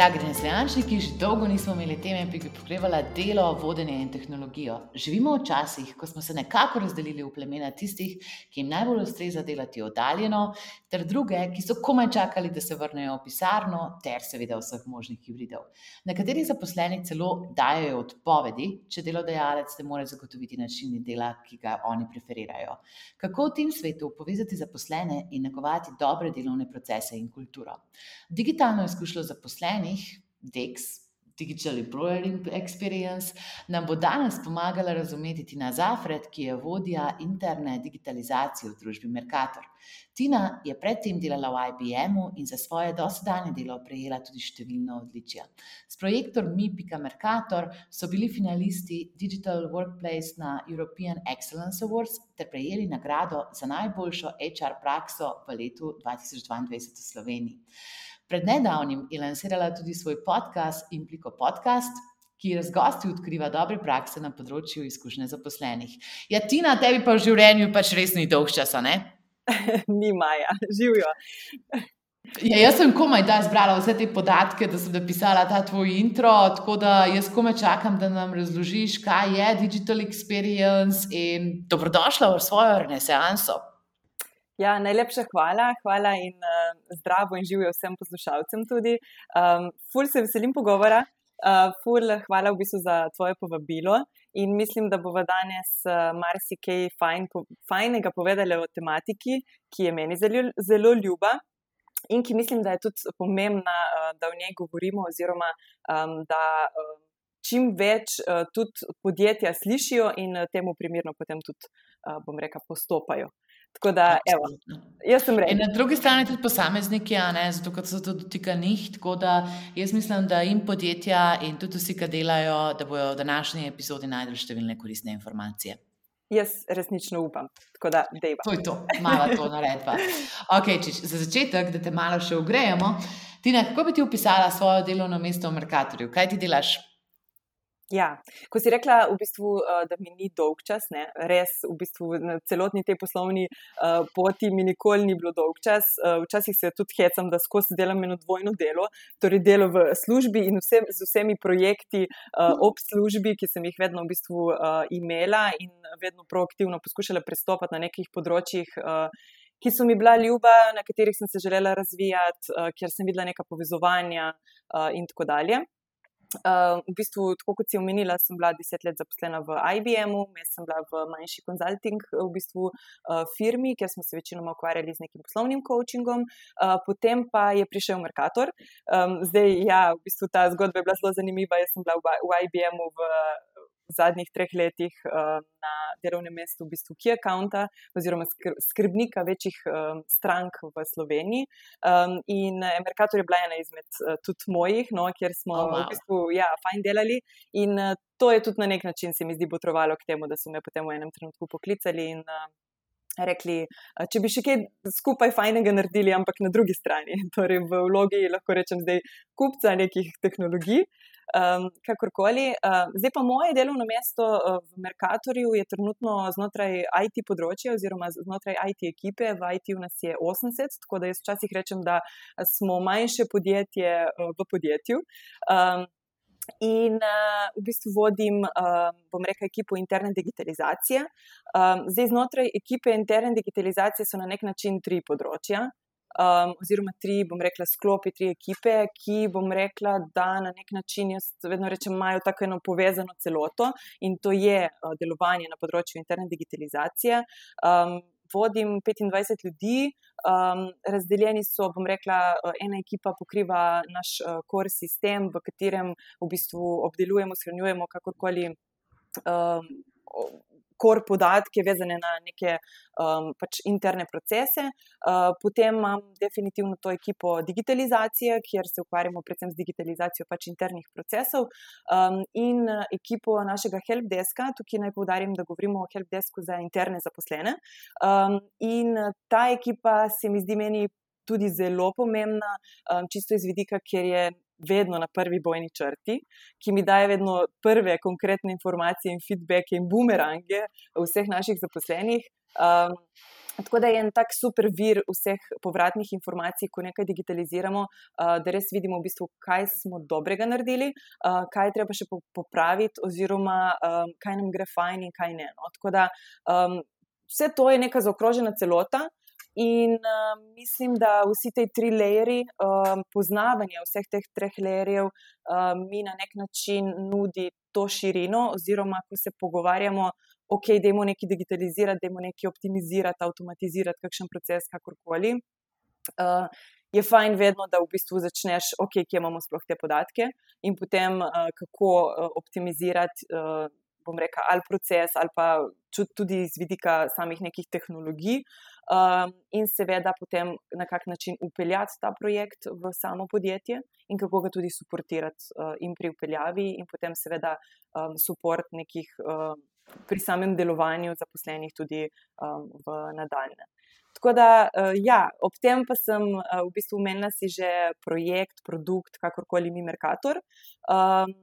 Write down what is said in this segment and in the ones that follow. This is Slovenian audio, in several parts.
Dragi neslijančniki, že dolgo nismo imeli teme, ki bi pokrivala delo, vodenje in tehnologijo. Živimo v časih, ko smo se nekako razdelili v plemena tistih, ki jim najbolj ustreza delati oddaljeno, ter druge, ki so komaj čakali, da se vrnejo v pisarno, ter seveda vseh možnih hibridov. Nekateri zaposleni celo dajo odpovedi, če delodajalec ne more zagotoviti način dela, ki ga oni preferirajo. Kako v tem svetu povezati zaposlene in negovati dobre delovne procese in kulturo? Digitalno izkušnjo zaposlenih zaposlenih, DEX, Digital Employee Experience, nam bo danes pomagala razumeti Tina Zafred, ki je vodja interne digitalizacije v družbi Mercator. Tina je predtem delala v IBM-u in za svoje dosedanje delo prejela tudi številna odličja. S projektom Mi.Mercator so bili finalisti Digital Workplace na European Excellence Awards ter prejeli nagrado za najboljšo HR prakso v letu 2022 v Sloveniji. Pred nedavnim je lansirala tudi svoj podcast Impliko Podcast, ki z gosti odkriva dobre prakse na področju izkušnje zaposlenih. Ja, Tina, tebi pa v življenju pač res ni dolg časa, ne? ni maja, živijo. Ja, jaz sem komaj da zbrala vse te podatke, da sem napisala ta tvoj intro, tako da jaz komaj čakam, da nam razložiš, kaj je digital experience in dobrodošla v svojo renesanso. Ja, najlepša hvala, hvala in uh, zdravo in živijo vsem poslušalcem tudi. Um, ful se veselim pogovora, uh, ful hvala v bistvu za tvoje povabilo in mislim, da bomo danes uh, marsikaj fajn, po, fajnega povedali o tematiki, ki je meni zelo, zelo ljuba in ki mislim, da je tudi pomembna, uh, da o njej govorimo oziroma um, da. Uh, Čim več uh, tudi podjetja slišijo, in uh, temu primerno potem tudi, uh, bom rekel, postopajo. Tako da, evo, jaz sem rekel. Na drugi strani tudi posamezniki, ne, zato ker se to dotika njih. Tako da jaz mislim, da jim podjetja in tudi vsi, ki delajo, da bodo v današnji epizodi najdel številne koristne informacije. Jaz resnično upam, tako da dejva. To je to, malo to naredba. Okay, čič, za začetek, da te malo še ugrejemo. Tina, kako bi ti opisala svoje delovno mesto v Merkatorju? Kaj ti delaš? Ja, ko si rekla, v bistvu, uh, da mi ni dolg čas, ne? res, v bistvu na celotni tej poslovni uh, poti mi nikoli ni bilo dolg čas. Uh, včasih se tudi hecam, da skozi delam eno dvojno delo, torej delo v službi in vse, z vsemi projekti uh, ob službi, ki sem jih vedno v bistvu uh, imela in vedno proaktivno poskušala pristopati na nekih področjih. Uh, Ki so mi bila ljuba, na katerih sem se želela razvijati, kjer sem videla neka povezovanja, in tako dalje. Uh, v bistvu, tako kot si omenila, sem bila deset let zaposlena v IBM-u, jaz sem bila v manjši konzulting v bistvu, uh, firmi, kjer smo se večinoma ukvarjali z nekim poslovnim coachingom, uh, potem pa je prišel Merkator. Um, zdaj, ja, v bistvu ta zgodba je bila zelo zanimiva. Jaz sem bila v, v IBM-u v, zadnjih treh letih uh, na delovnem mestu v bistvu key accounta oziroma skrbnika večjih um, strank v Sloveniji. In Merkator je bila ena izmed uh, tudi mojih, no, kjer smo oh, wow. v bistvu ja, fajn delali. In to je tudi na nek način se mi zdi potrovalo k temu, da so me potem v enem trenutku poklicali. In, uh, Rekli, če bi še kaj skupaj fajnega naredili, ampak na drugi strani, torej v vlogi, lahko rečem, zdaj kupca nekih tehnologij, Um, kakorkoli. Uh, zdaj pa moje delovno mesto uh, v Merkatorju je trenutno znotraj IT področja oziroma znotraj IT ekipe. V IT-u nas je 80, tako da jaz včasih rečem, da smo manjše podjetje uh, v podjetju. Um, In uh, v bistvu vodim, uh, bom rekel, ekipo interne digitalizacije. Um, zdaj, znotraj ekipe interne digitalizacije so na nek način tri področja um, oziroma tri, bom rekla, sklopi, tri ekipe, ki bom rekla, da na nek način, jaz vedno rečem, imajo tako eno povezano celoto in to je uh, delovanje na področju interne digitalizacije. Um, Vodim 25 ljudi, um, razdeljeni so, bom rekla, ena ekipa pokriva naš uh, core sistem, v katerem v bistvu obdelujemo, shranjujemo kakorkoli um, kor podatke, vezane na neke um, pač interne procese. Uh, potem imam definitivno to ekipo digitalizacije, kjer se ukvarjamo predvsem z digitalizacijo pač internih procesov, um, in ekipo našega helpdeska. Tukaj naj povdarim, da govorimo o helpdesku za interne zaposlene. Um, in ta ekipa se mi zdi meni. Tudi zelo pomembna, um, čisto iz vidika, ker je vedno na prvi bojni črti, ki mi daje vedno prve konkretne informacije in feedbacke in bumerange vseh naših zaposlenih. Um, Tako da je en tak super vir vseh povratnih informacij, ko nekaj digitaliziramo, da res vidimo, v bistvu, kaj smo dobrega naredili, kaj je treba še popraviti, oziroma kaj nam gre fajn in kaj ne. No. Tako da vse to je neka zaokrožena celota. In uh, mislim, da vsi ti tri layeri, uh, poznavanje vseh teh treh layerjev, uh, mi na nek način nudi to širino, oziroma ko se pogovarjamo, ok, da je nekaj digitalizirati, da je nekaj optimizirati, avtomatizirati, kakšen proces, kakorkoli. Uh, je fajn vedno, da v bistvu začneš, ok, kje imamo sploh te podatke in potem uh, kako uh, optimizirati. Uh, bom rekel, ali proces, ali pa tudi iz vidika samih nekih tehnologij, um, in seveda potem na kak način upeljati ta projekt v samo podjetje, in kako ga tudi suportirati uh, in pri upeljavi, in potem seveda um, support nekih uh, pri samem delovanju zaposlenih tudi um, v nadaljne. Tako da, uh, ja, ob tem pa sem uh, v bistvu umenila si že projekt, produkt, kakorkoli mi Merkator. Um,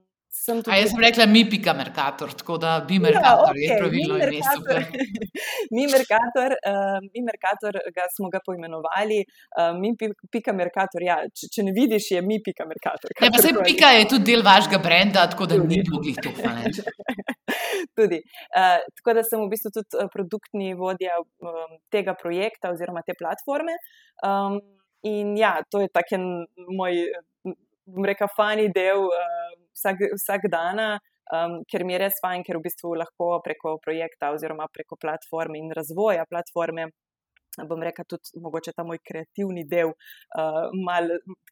sem tudi. A jaz sem rekla, mi pika Merkator, tako da bi Merkator, ja, okay, je pravilno ime super. mi Merkator, uh, mi Merkator ga smo ga poimenovali, uh, mi pika Merkator, ja, če, če ne vidiš, je mi pika Merkator. Ne, pa se pika je tudi del vašega brenda, tako da tudi. ni drugih to fajn. tudi. Uh, tako da sem v bistvu tudi produktni vodja um, tega projekta oziroma te platforme. Um, in ja, to je tak en moj, bom rekel, fani del. Uh, vsak, vsak dan, um, ker mi je res fajn, ker v bistvu lahko preko projekta oziroma preko platforme in razvoja platforme. Bom rekel, tudi mogoče ta moj kreativni del, uh, mal,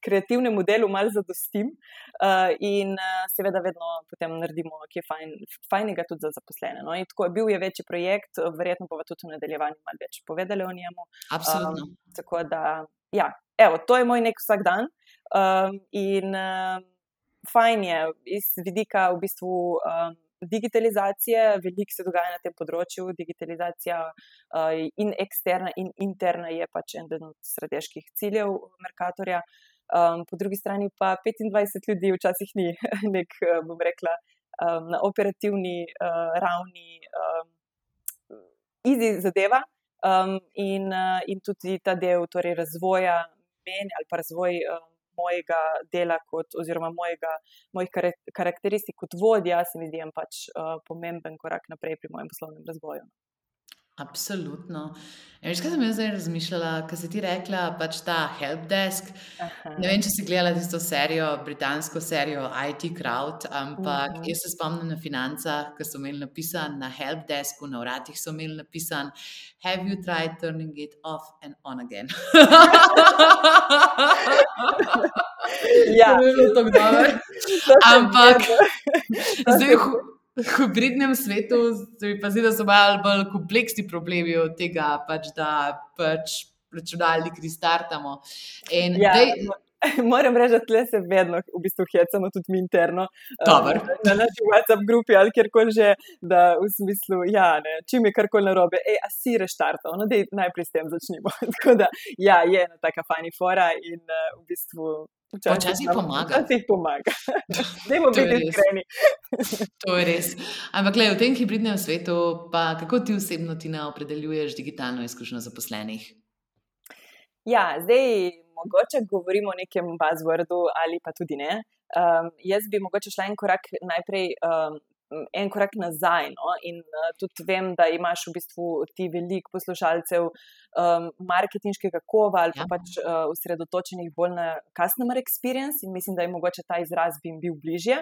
kreativnemu delu malo zadostim, uh, in uh, seveda vedno potem naredimo, ki je fajn, fajnega tudi za zaposlene. No? Tako, bil je večji projekt, verjetno pa tudi v nadaljevanju malo več povedali o njemu. Absolutno. Um, tako da, ja, evo, to je moj nek vsak dan. Um, in, uh, fajn je iz vidika v bistvu. Um, Digitalizacije, veliko se dogaja na tem področju, digitalizacija uh, in eksterna in interna je pač eden od strateških ciljev Merkatorja. Um, po drugi strani pa 25 ljudi včasih ni nek, bom rekla, um, na operativni uh, ravni um, izi zadeva um, in, uh, in tudi ta del torej razvoja meni ali pa razvoj. Um, mojega dela, kot, oziroma mojega, mojih karakteristik kot vodja, se mi zdi pač uh, pomemben korak naprej pri mojem poslovnem razvoju. Absolutno. Ja, veš, kaj sem jaz zdaj razmišljala, kaj si ti rekla, pač ta helpdesk. Ne vem, če si gledala tisto serijo, britansko serijo IT Crowd, ampak uh -huh. jaz se spomnim na financah, ki so imeli napisan na helpdesku, na vratih so imeli napisan: Have you tried turning it off and on again? ja, zelo dobro. Ampak zdaj hibridnem svetu se mi pa zdi, da so malo bolj kompleksni problemi od tega, pač, da pač računalnik restartamo. Ja, dej, moram reči, da se vedno v bistvu hecamo tudi mi interno. Um, na naši WhatsApp grupi ali kjerkoli že, da v smislu, ja, ne, čim je karkoli narobe, ej, a si reštartal, no, da najprej s tem začnimo. Tako da, ja, je ena taka fani fora in uh, v bistvu. Včasih pomaga. Včasih pomaga. Dajmo biti iskreni. to je res. Ampak, gledaj, v tem hibridnem svetu, pa kako ti osebno ti opredeljuješ digitalno izkušnjo zaposlenih? Ja, zdaj mogoče govorimo o nekem buzzwordu ali pa tudi ne. Um, jaz bi mogoče šla en korak naprej. Um, En korak nazaj, no? in uh, tudi vem, da imaš v bistvu ti veliko poslušalcev um, marketinškega kova ali pa ja. pač uh, usredotočenih bolj na customer experience, in mislim, da je mogoče ta izraz bi jim bil bližje.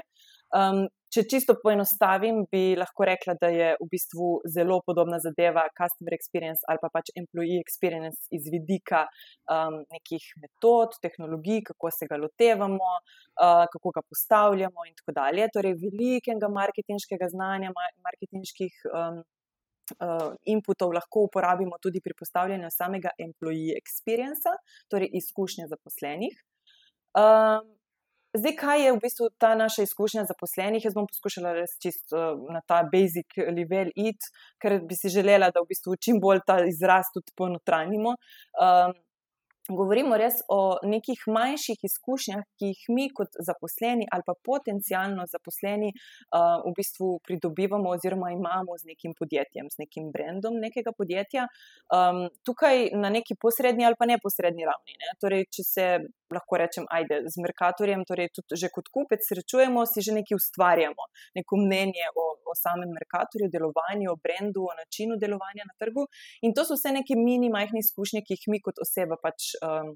Um, če čisto poenostavim, bi lahko rekla, da je v bistvu zelo podobna zadeva customer experience ali pa pač employee experience iz vidika um, nekih metod, tehnologij, kako se ga lotevamo, uh, kako ga postavljamo in tako dalje. Torej, velikega marketinškega znanja, marketinških. Um, inputov lahko uporabimo tudi pri postavljanju samega employee experience, torej izkušnje zaposlenih. Um, Zdaj, kaj je v bistvu ta naša izkušnja zaposlenih? Jaz bom poskušala res čisto uh, na ta basic level it, ker bi si želela, da v bistvu čim bolj ta izraz tudi ponotranimo. Um, govorimo res o nekih manjših izkušnjah, ki jih mi kot zaposleni ali pa potencialno zaposleni uh, v bistvu pridobivamo oziroma imamo z nekim podjetjem, z nekim brandom nekega podjetja. Um, tukaj na neki posrednji ali pa neposrednji ravni. Ne? Torej, če se lahko rečem, ajde z Merkatorjem, torej tudi že kot kupec srečujemo, si že nekaj ustvarjamo, neko mnenje o, o samem Merkatorju, delovanju, o brendu, o načinu delovanja na trgu. In to so vse neke mini, majhne izkušnje, ki jih mi kot oseba pač. Um,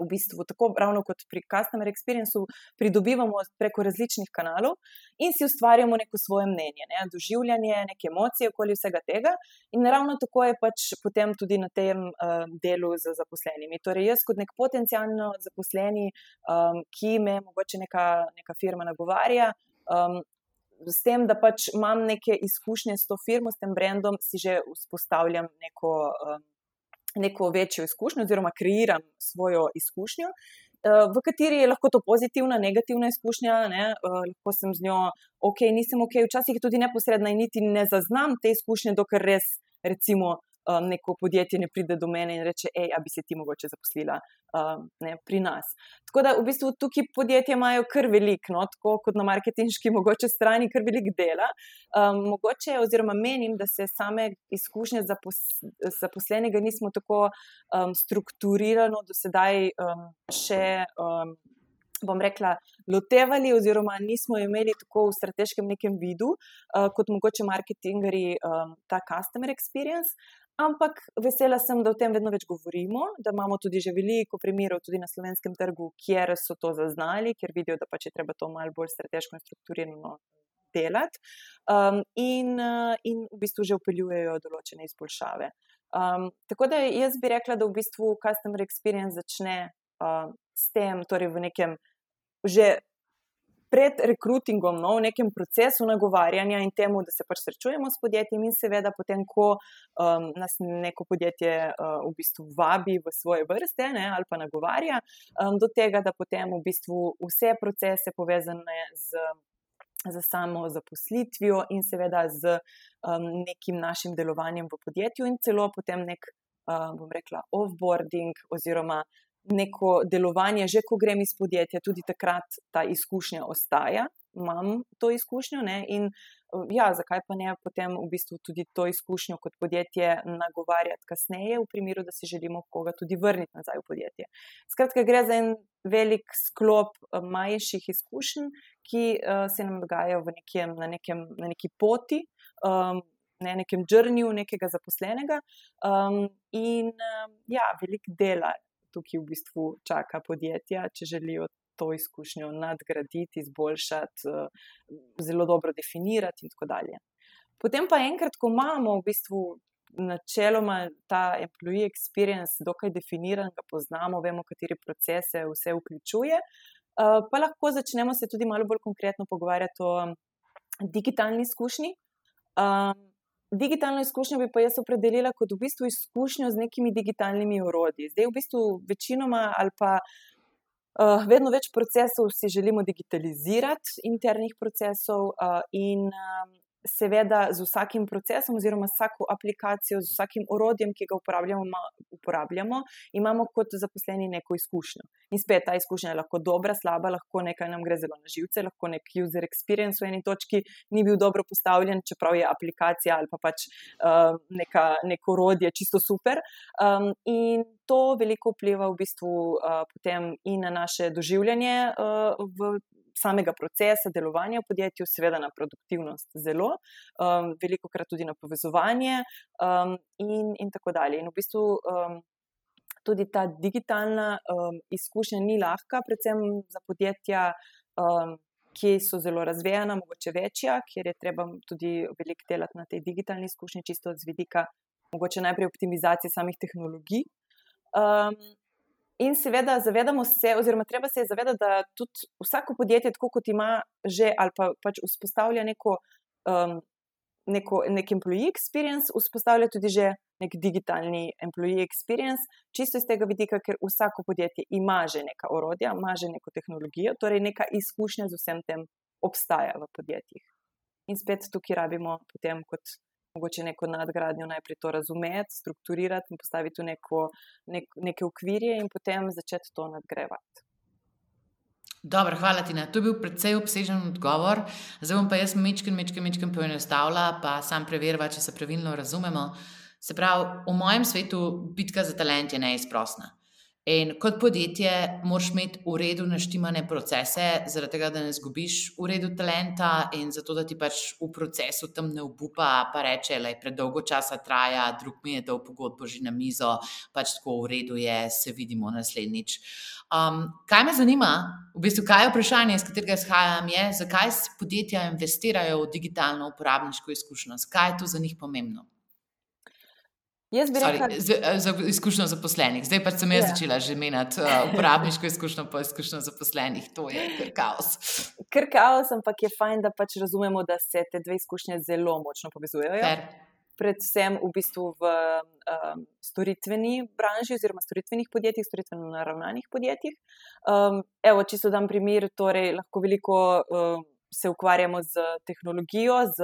v bistvu tako ravno kot pri Customer Experienceu pridobivamo preko različnih kanalov in si ustvarjamo neko svoje mnenje, ne, doživljanje, neke emocije okoli vsega tega. In ravno tako je pač potem tudi na tem uh, delu z zaposlenimi. Torej, jaz kot nek potencijalno zaposleni, um, ki me mogoče neka, neka firma nagovarja. Um, S tem, da pač imam neke izkušnje s to firmo, s tem brandom, si že vzpostavljam neko um, neko večjo izkušnjo, oziroma kreiram svojo izkušnjo, eh, v kateri je lahko to pozitivna, negativna izkušnja, ne? Eh, lahko sem z njo ok, nisem ok, včasih tudi neposredna in niti ne zaznam te izkušnje, dokler res, recimo, um, neko podjetje ne pride do mene in reče: hej, a bi se ti mogoče zaposlila um, ne, pri nas. Tako da v bistvu tukaj podjetja imajo kar velik, no, tako kot na marketinški, mogoče strani, kar velik dela. Um, mogoče, oziroma menim, da se same izkušnje zapos zaposlenega nismo tako um, strukturirano do sedaj um, še. Um, bom rekla, lotevali, oziroma nismo imeli tako v strateškem nekem vidu, uh, kot mogoče marketingeri, um, ta customer experience. Ampak vesela sem, da o tem vedno več govorimo, da imamo tudi že veliko primerov tudi na slovenskem trgu, kjer so to zaznali, ker vidijo, da pač je treba to malo bolj strateško in strukturirano delati um, in, uh, in v bistvu že upeljujejo določene izboljšave. Um, tako da jaz bi rekla, da v bistvu customer experience začne uh, s tem, torej v nekem že pred rekrutingom, no, v nekem procesu nagovarjanja in temu, da se pač srečujemo s podjetjem, in seveda potem, ko um, nas neko podjetje uh, v bistvu vabi v svoje vrste ne, ali pa nagovarja, um, do tega, da potem v bistvu vse procese povezane z. Za samo zaposlitvijo, in seveda z um, nekim našim delovanjem v podjetju, in celo potem nek, um, bom rekla, offboarding, oziroma neko delovanje, že ko grem iz podjetja, tudi takrat ta izkušnja ostaja. Imam to izkušnjo ne? in ja, zakaj pa ne potem v bistvu tudi to izkušnjo kot podjetje nagovarjati kasneje, v primeru, da si želimo koga tudi vrniti nazaj v podjetje. Skratka, gre za en velik sklop manjših izkušenj, ki uh, se nam dogajajo nekem, na, nekem, na neki poti. Um, Na nekem črnju nekega zaposlenega, um, in um, ja, veliko dela tukaj v bistvu čaka podjetja, če želijo to izkušnjo nadgraditi, izboljšati, eh, zelo dobro definirati in tako dalje. Potem pa enkrat, ko imamo v bistvu načeloma ta employee experience dokaj definiran, ga poznamo, vemo, katere procese vse vključuje, eh, pa lahko začnemo se tudi malo bolj konkretno pogovarjati o digitalni izkušnji. Um, digitalno izkušnjo bi pa jaz opredelila kot v bistvu izkušnjo z nekimi digitalnimi urodji. Zdaj, v bistvu, večinoma ali pa uh, vedno več procesov si želimo digitalizirati, internih procesov, uh, in um, seveda z vsakim procesom, oziroma vsako aplikacijo, z vsakim orodjem, ki ga uporabljamo, uporabljamo, imamo kot zaposleni neko izkušnjo. In spet ta izkušnja je lahko dobra, slaba, lahko nekaj nam gre zelo na živce, lahko nek user experience v eni točki ni bil dobro postavljen, čeprav je aplikacija ali pa pač uh, neka, neko orodje čisto super. Um, in to veliko vpliva v bistvu uh, potem in na naše doživljanje uh, v samega procesa delovanja v podjetju, seveda na produktivnost, zelo, um, veliko krat tudi na povezovanje um, in, in tako dalje. In v bistvu um, tudi ta digitalna um, izkušnja ni lahka, predvsem za podjetja. Um, Ki so zelo razvejena, mogoče večja, kjer je treba tudi veliko delati na tej digitalni izkušnji, čisto z vidika, mogoče najprej optimizacije samih tehnologij. Um, In seveda, zavedamo se, oziroma treba se zavedati, da tudi vsako podjetje, tako kot ima že ali pa pač vzpostavlja neko, um, neko nek employee experience, vzpostavlja tudi že nek digitalni employee experience, čisto iz tega vidika, ker vsako podjetje ima že neka orodja, ima že neko tehnologijo, torej neka izkušnja z vsem tem obstaja v podjetjih. In spet tukaj rabimo potem kot mogoče neko nadgradnjo najprej to razumeti, strukturirati in postaviti v neko, nek, neke ukvirje in potem začeti to nadgrevati. Dobro, hvala ti. To je bil precej obsežen odgovor. Zdaj bom pa jaz mečkim, mečkim, mečkim poenostavila, pa sam preverila, če se pravilno razumemo. Se pravi, v mojem svetu bitka za talent je neizprostna. In kot podjetje moraš imeti v redu naštimane procese, zaradi tega, da ne zgubiš v redu talenta in zato, da ti pač v procesu tam ne obupa, pa reče, da je predolgo časa traja, drug mi je dal pogodbo že na mizo, pač tako v redu je, se vidimo naslednjič. Um, kaj me zanima, v bistvu, kaj je vprašanje, iz katerega izhajam, je, zakaj podjetja investirajo v digitalno uporabniško izkušnjo, zakaj je to za njih pomembno. Jaz bi rekla, da je za izkušnjo zaposlenih. Zdaj pa sem jaz yeah. Ja. začela že meniti uh, uporabniško izkušnjo, pa izkušnjo zaposlenih. To je kar kaos. Kar kaos, ampak je fajn, da pač razumemo, da se te dve izkušnje zelo močno povezujejo. Fair. Predvsem v bistvu v um, storitveni branži, oziroma storitvenih podjetjih, storitveno naravnanih podjetjih. Um, evo, če so dam primer, torej lahko veliko. Um, se ukvarjamo z tehnologijo, z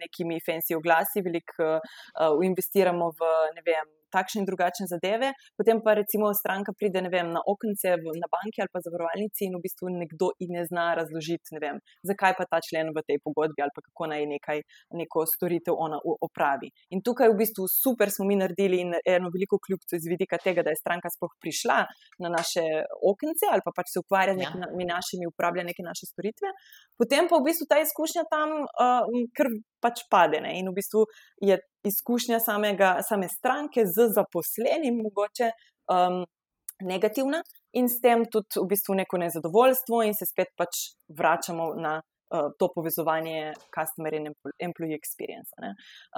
nekimi fancy oglasi, veliko uh, investiramo v vem, takšne in drugačne zadeve, potem pa recimo stranka pride vem, na okence v, na banki ali pa zavarovalnici in v bistvu nekdo in ne zna razložiti, ne vem, zakaj pa ta člen v tej pogodbi ali pa kako naj nekaj, neko storitev ona opravi. In tukaj v bistvu super smo mi naredili in eno veliko kljubco iz vidika tega, da je stranka sploh prišla na naše okence ali pa pač se ukvarja z ja. nekimi našimi, uporablja neke naše storitve, potem pa v bistvu ta izkušnja tam uh, kar pač pade. Ne? In v bistvu je izkušnja samega, same stranke z zaposlenim mogoče um, negativna in s tem tudi v bistvu neko nezadovoljstvo, in se spet pač vračamo na. Uh, to povezovanje customer in employee experience.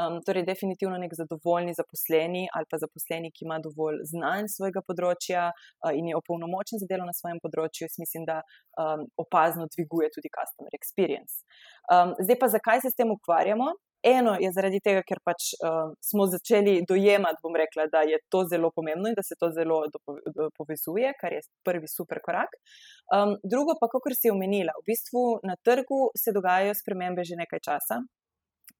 Um, torej, definitivno nek zadovoljni zaposleni ali pa zaposleni, ki ima dovolj znanj svojega področja uh, in je opolnomočen za delo na svojem področju, jaz mislim, da um, opazno dviguje tudi customer experience. Um, zdaj pa, zakaj se s tem ukvarjamo? Eno je zaradi tega, ker pač uh, smo začeli dojemati, bom rekla, da je to zelo pomembno in da se to zelo povezuje, kar je prvi super korak. Um, drugo pa, kot si omenila, v bistvu na trgu se dogajajo spremembe že nekaj časa.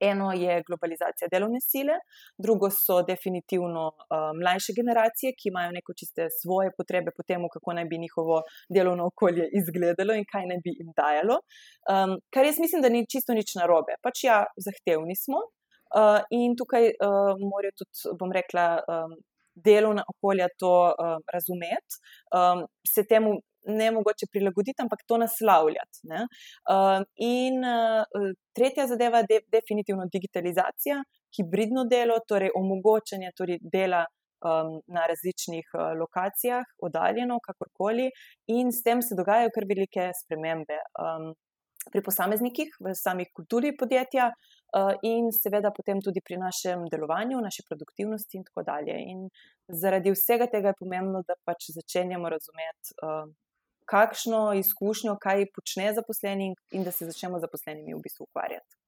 Eno je globalizacija delovne sile, drugo so definitivno uh, mlajše generacije, ki imajo neko čiste svoje potrebe po tem, kako naj bi njihovo delovno okolje izgledalo in kaj naj bi jim dajalo. Um, kar jaz mislim, da ni čisto nič narobe. Pač ja, zahtevni smo uh, in tukaj uh, morajo tudi, bom rekla, um, delovna okolja to uh, razumeti, um, se temu ne mogoče prilagoditi, ampak to naslavljati. Uh, in uh, tretja zadeva je de, definitivno digitalizacija, hibridno delo, torej omogočanje torej dela. Um, na različnih uh, lokacijah, oddaljeno, kakorkoli, in s tem se dogajajo kar velike spremembe um, pri posameznikih, v sami kulturi podjetja, uh, in seveda potem tudi pri našem delovanju, naši produktivnosti, in tako dalje. In zaradi vsega tega je pomembno, da pač začenjamo razumeti uh, kakšno izkušnjo, kaj počne zaposleni in da se začnemo z zaposlenimi v bistvu ukvarjati.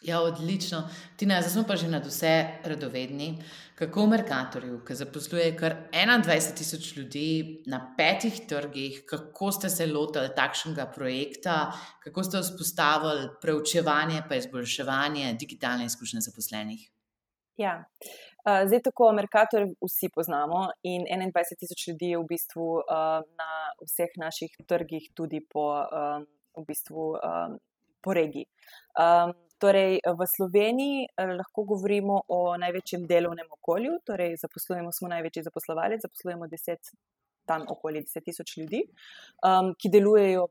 Ja, odlično. Tina, zdaj smo pa že nad vse radovedni. Kako v Merkatorju, ki zaposluje kar 21 tisoč ljudi na petih trgih, kako ste se lotili takšnega projekta, kako ste vzpostavili preučevanje in izboljševanje digitalne izkušnje zaposlenih? Ja, Eh, zdaj, tako Merkator vsi poznamo in 21 tisoč ljudi je v bistvu uh, na vseh naših trgih, tudi po, um, v bistvu, um, po regiji. Um, torej, v Sloveniji lahko govorimo o največjem delovnem okolju, torej zaposlujemo, smo največji zaposlovalec, zaposlujemo 10, tam okoli 10 tisoč ljudi, um, ki delujejo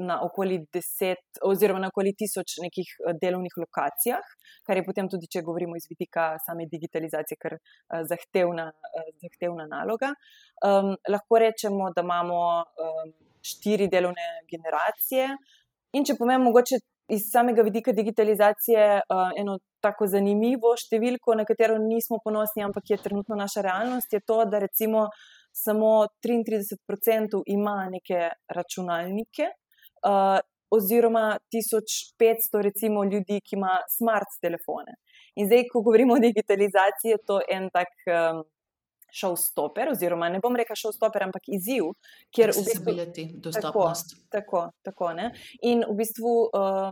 na okoli deset, oziroma na okoli tisoč nekih eh, delovnih lokacijah, kar je potem tudi, če govorimo iz vidika same digitalizacije, kar uh, zahtevna, uh, zahtevna naloga. Um, lahko rečemo, da imamo um, štiri delovne generacije. In če pomem, mogoče iz samega vidika digitalizacije, uh, eno tako zanimivo številko, na katero nismo ponosni, ampak je trenutno naša realnost, je to, da recimo samo 33% ima neke računalnike, uh, oziroma 1500 recimo, ljudi, ki ima smart telefone. In zdaj, ko govorimo o digitalizaciji, je to en tak. Um, Showstopper, oziroma ne bom rekel showstopper, ampak izziv, kjer v bistvu lahko dostopnost. Tako, tako, tako. In v bistvu uh,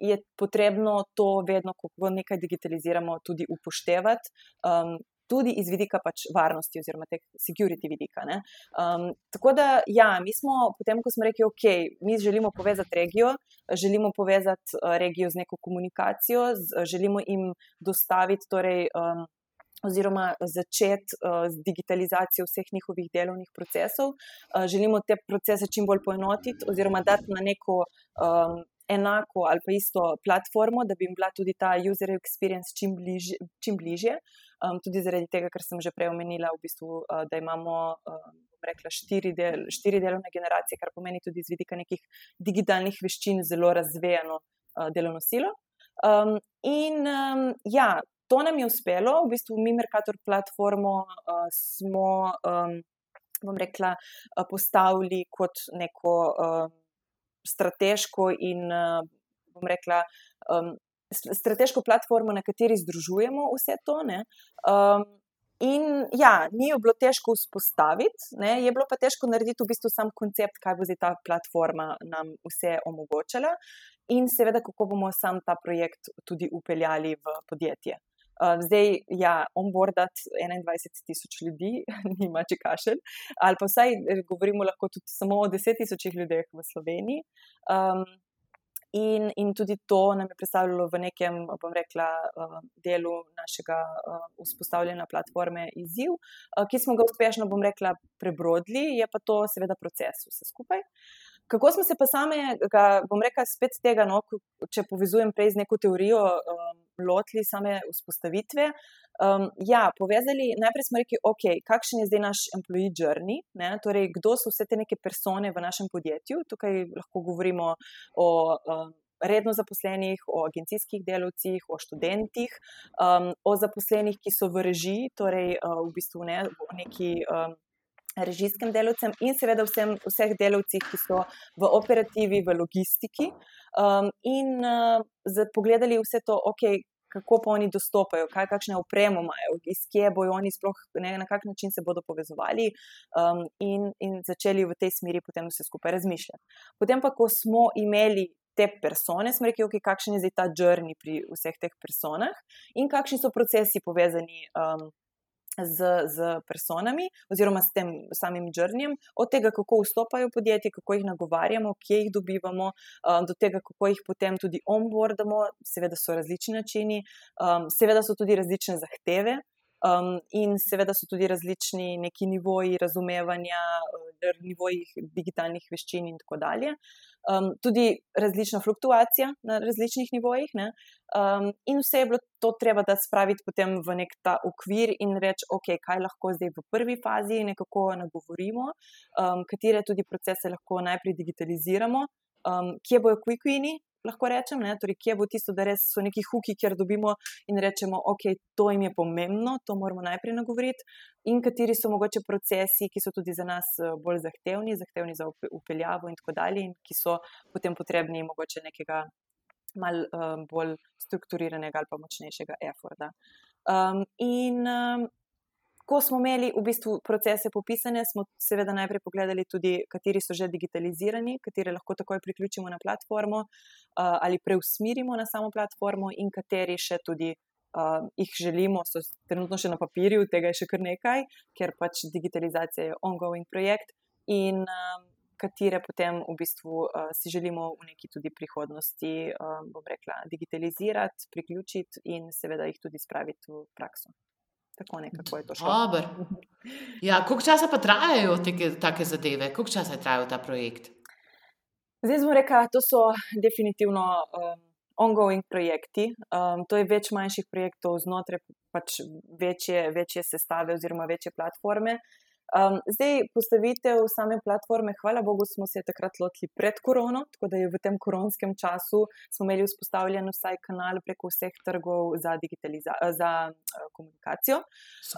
je potrebno to vedno, ko nekaj digitaliziramo, tudi upoštevati. Um, tudi iz vidika pač varnosti, oziroma teh security vidika. Um, tako da, ja, mi smo, potem, ko smo rekli, ok, mi želimo povezati regijo, želimo povezati uh, regijo z neko komunikacijo, z, želimo jim dostaviti. Torej, um, Oziroma, začeti uh, z digitalizacijo vseh njihovih delovnih procesov. Uh, želimo te procese čim bolj poenotiti, oziroma dati na neko um, enako ali pa isto platformo, da bi jim bila tudi ta user experience čim, bliž, čim bližje. Um, tudi zaradi tega, kar sem že prej omenila, v bistvu, uh, da imamo. Um, Rekla, štiri, del, štiri delovne generacije, kar pomeni tudi z vidika nekih digitalnih veščin, zelo razvejano uh, delovno silo. Um, in um, ja, to nam je uspelo, v bistvu mi, Merkator platformo, uh, smo, um, bom rekla, uh, postavili kot neko. Uh, strateško in, eh, bom rekla, um, strateško platformo, na kateri združujemo vse to. Um, in ja, ni jo bilo težko vzpostaviti, ne? je bilo pa težko narediti v bistvu sam koncept, kaj bo zdaj ta platforma nam vse omogočala, in seveda, kako bomo sam ta projekt tudi upeljali v podjetje. Uh, zdaj, ja, onboardati 21 tisoč ljudi, nima če kašelj, ali pa vsaj eh, govorimo lahko tudi samo o 10 tisočih ljudeh v Sloveniji. Um, in, in tudi to nam je predstavljalo v nekem, bom rekla, uh, delu našega uh, vzpostavljanja platforme izziv, uh, ki smo ga uspešno, bom rekla, prebrodili, je pa to seveda proces vse skupaj. Kako smo se pa same, bom rekla, spet tega, no, če povezujem prej z neko teorijo. Um, lotili same vzpostavitve. Um, ja, povezali, najprej smo rekli, ok, kakšen je zdaj naš employee journey, ne? torej kdo so vse te neke persone v našem podjetju. Tukaj lahko govorimo o um, redno zaposlenih, o agencijskih delavcih, o študentih, um, o zaposlenih, ki so v režiji, torej uh, v bistvu ne, v neki. Um, režijskim delavcem in seveda vsem, vseh delavcih, ki so v operativi, v logistiki. Um, in uh, pogledali vse to, okay, kako pa oni dostopajo, kaj, kakšne opremo imajo, iz kje bojo oni sploh, ne, na kak način se bodo povezovali, um, in, in začeli v tej smeri potem vse skupaj razmišljati. Potem pa, ko smo imeli. Te persone, smo rekli, okay, kakšen je zdaj ta journey pri vseh teh personah in kakšni so procesi povezani um, z, z personami oziroma s tem samim črnjem, od tega, kako vstopajo podjetje, kako jih nagovarjamo, kje jih dobivamo, um, do tega, kako jih potem tudi onboardamo. Seveda so različni načini, um, seveda so tudi različne zahteve. Um, in seveda so tudi različni neki nivoji razumevanja, uh, nivoji digitalnih veščin, in tako dalje. Um, tudi različna fluktuacija na različnih nivojih. Um, in vse je bilo to treba, da spraviti potem v nek ta okvir in reči, ok, kaj lahko zdaj v prvi fazi nekako nagovorimo, um, katere tudi procese lahko najprej digitaliziramo, um, kje bojo quick-wini, lahko rečem, ne, torej, kje bo tisto, da res so neki huki, kjer dobimo in rečemo, ok, to jim je pomembno, to moramo najprej nagovoriti, in kateri so mogoče procesi, ki so tudi za nas eh, bolj zahtevni, zahtevni za upeljavo in tako dalje, in ki so potem potrebni mogoče nekega mal um, bolj strukturiranega ali pa močnejšega efforta. Um, in um, Ko smo imeli v bistvu procese popisane, smo seveda najprej pogledali tudi, kateri so že digitalizirani, katere lahko takoj priključimo na platformo ali preusmerimo na samo platformo, in kateri še tudi uh, jih želimo, so trenutno še na papirju, tega je še kar nekaj, ker pač digitalizacija je ongoing projekt. In um, katere potem v bistvu uh, si želimo v neki tudi prihodnosti, um, bom rekla, digitalizirati, priključiti in seveda jih tudi spraviti v prakso. Tako nekako je to šlo. Ja, koliko časa pa trajajo te take zadeve, koliko časa je trajal ta projekt? Zdaj smo rekli, da so definitivno um, ongoing projekti. Um, to je več manjših projektov znotraj pač večje, večje sestave oziroma večje platforme. Um, zdaj, postavitev same platforme, hvala Bogu, smo se takrat lotili pred korono, tako da je v tem koronskem času smo imeli vzpostavljen vsaj kanal preko vseh trgov za, za uh, komunikacijo,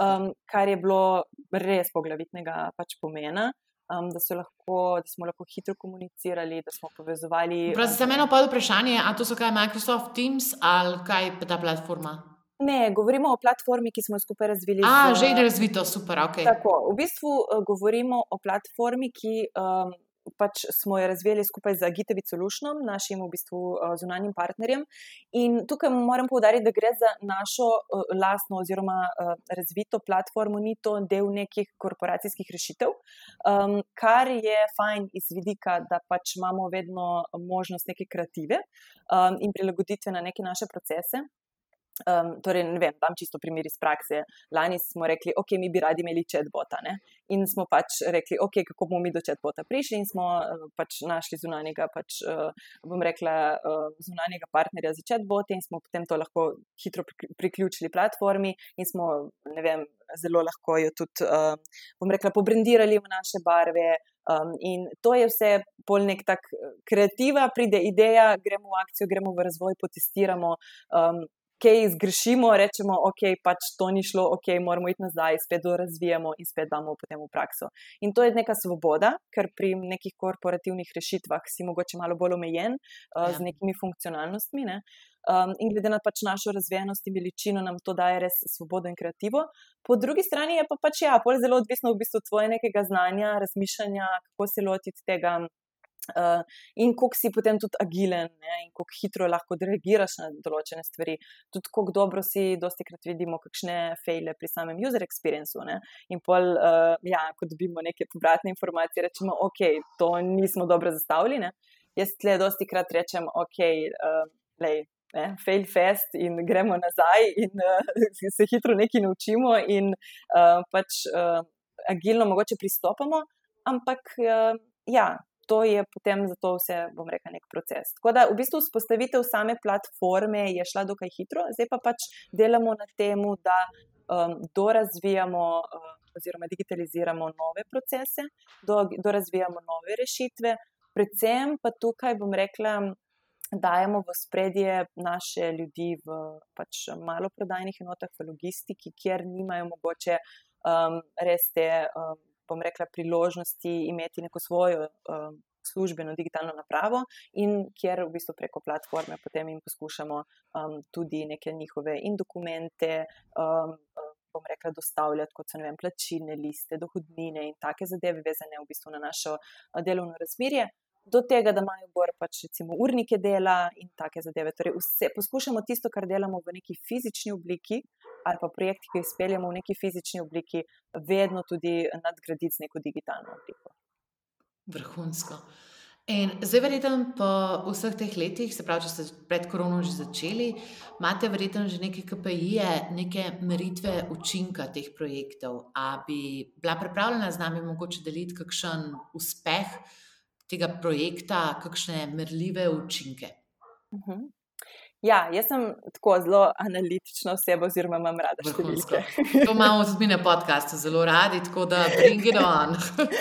um, kar je bilo res poglavitnega pač pomena. Um, da, lahko, da smo lahko hitro komunicirali, da smo povezovali. Za mene pa je vprašanje, ali to so kaj Microsoft Teams ali kaj ta platforma? Ne, govorimo o platformi, ki smo jo skupaj razvili. A, z, že je razvito, super. Okay. Tako, v bistvu uh, govorimo o platformi, ki um, pač smo jo razvijali skupaj z Gitevi Solutionom, našim v bistvu uh, zunanjim partnerjem. In tukaj moram povdariti, da gre za našo uh, lastno oziroma uh, razvito platformo, ni to del nekih korporacijskih rešitev, um, kar je fajn iz vidika, da pač imamo vedno možnost neke kreative um, in prilagoditve na neke naše procese. Um, torej, ne vem, tam čisto primer iz prakse. Lani smo rekli, ok, mi bi radi imeli chatbota. Ne? In smo pač rekli, ok, kako bomo mi do chatbota prišli, in smo uh, pač našli zunanjega, pač, uh, bom rekla, uh, zunanjega partnerja za chatbot, in smo potem to lahko hitro priključili platformi, in smo, ne vem, zelo lahko jo tudi, uh, bom rekla, pobrendirali v naše barve. Um, in to je vse pol nek tak kreativa, pride ideja, gremo v akcijo, gremo v razvoj, potestiramo. Um, kaj zgrešimo, rečemo, ok, pač to ni šlo, ok, moramo iti nazaj, spet to razvijamo in spet damo potem v prakso. In to je neka svoboda, ker pri nekih korporativnih rešitvah si mogoče malo bolj omejen uh, ja. z nekimi funkcionalnostmi. Ne? Um, in glede na pač našo razvijenost in veličino, nam to daje res svobodo in kreativo. Po drugi strani je pa pač ja, zelo odvisno v bistvu od tvojega nekega znanja, razmišljanja, kako se lotiti tega. Uh, in kako si potem tudi agilen, ne? in kako hitro lahko reagiraš na določene stvari. Tudi kako dobro si, dosti krat vidimo, kakšne fejle pri samem user experiencu. Ne? In pol, uh, ja, ko dobimo neke povratne informacije, rečemo, ok, to nismo dobro zastavili. Ne? Jaz tle dosti krat rečem, ok, uh, lej. Ne, fail fast in gremo nazaj, in uh, se hitro nekaj naučimo, in uh, pač uh, agilno mogoče pristopamo, ampak uh, ja, to je potem za to vse, bom rekel, nek proces. Tako da v bistvu vzpostavitev same platforme je šla dokaj hitro, zdaj pa pač delamo na tem, da um, dorazvijamo um, oziroma digitaliziramo nove procese, do, dorazvijamo nove rešitve, predvsem pa tukaj, bom rekla, dajemo v spredje naše ljudi v pač maloprodajnih enotah, v logistiki, kjer nimajo mogoče um, res te. Um, bom rekla, priložnosti imeti neko svojo um, službeno digitalno napravo in kjer v bistvu preko platforme potem jim poskušamo um, tudi neke njihove in dokumente. Um, bom rekla, dostavljati, kot so vem, plačilne liste, dohodnine in take zadeve, vezane v bistvu na našo delovno razmerje, do tega, da imajo bolj pač recimo urnike dela in take zadeve. Torej, vse, poskušamo tisto, kar delamo v neki fizični obliki, ali pa projekti, ki jih speljamo v neki fizični obliki, vedno tudi nadgraditi z neko digitalno obliko. Vrhunsko. In zdaj, verjetno po vseh teh letih, se pravi, če ste pred koronom že začeli, imate verjetno že neke KPI-je, neke meritve učinka teh projektov. A bi bila pripravljena z nami mogoče deliti kakšen uspeh tega projekta, kakšne merljive učinke? Uh mhm. -huh. Ja, jaz sem tako zelo analitična oseba, oziroma imam rada številke. To imamo tudi na podkastu, zelo radi, tako da bring it on.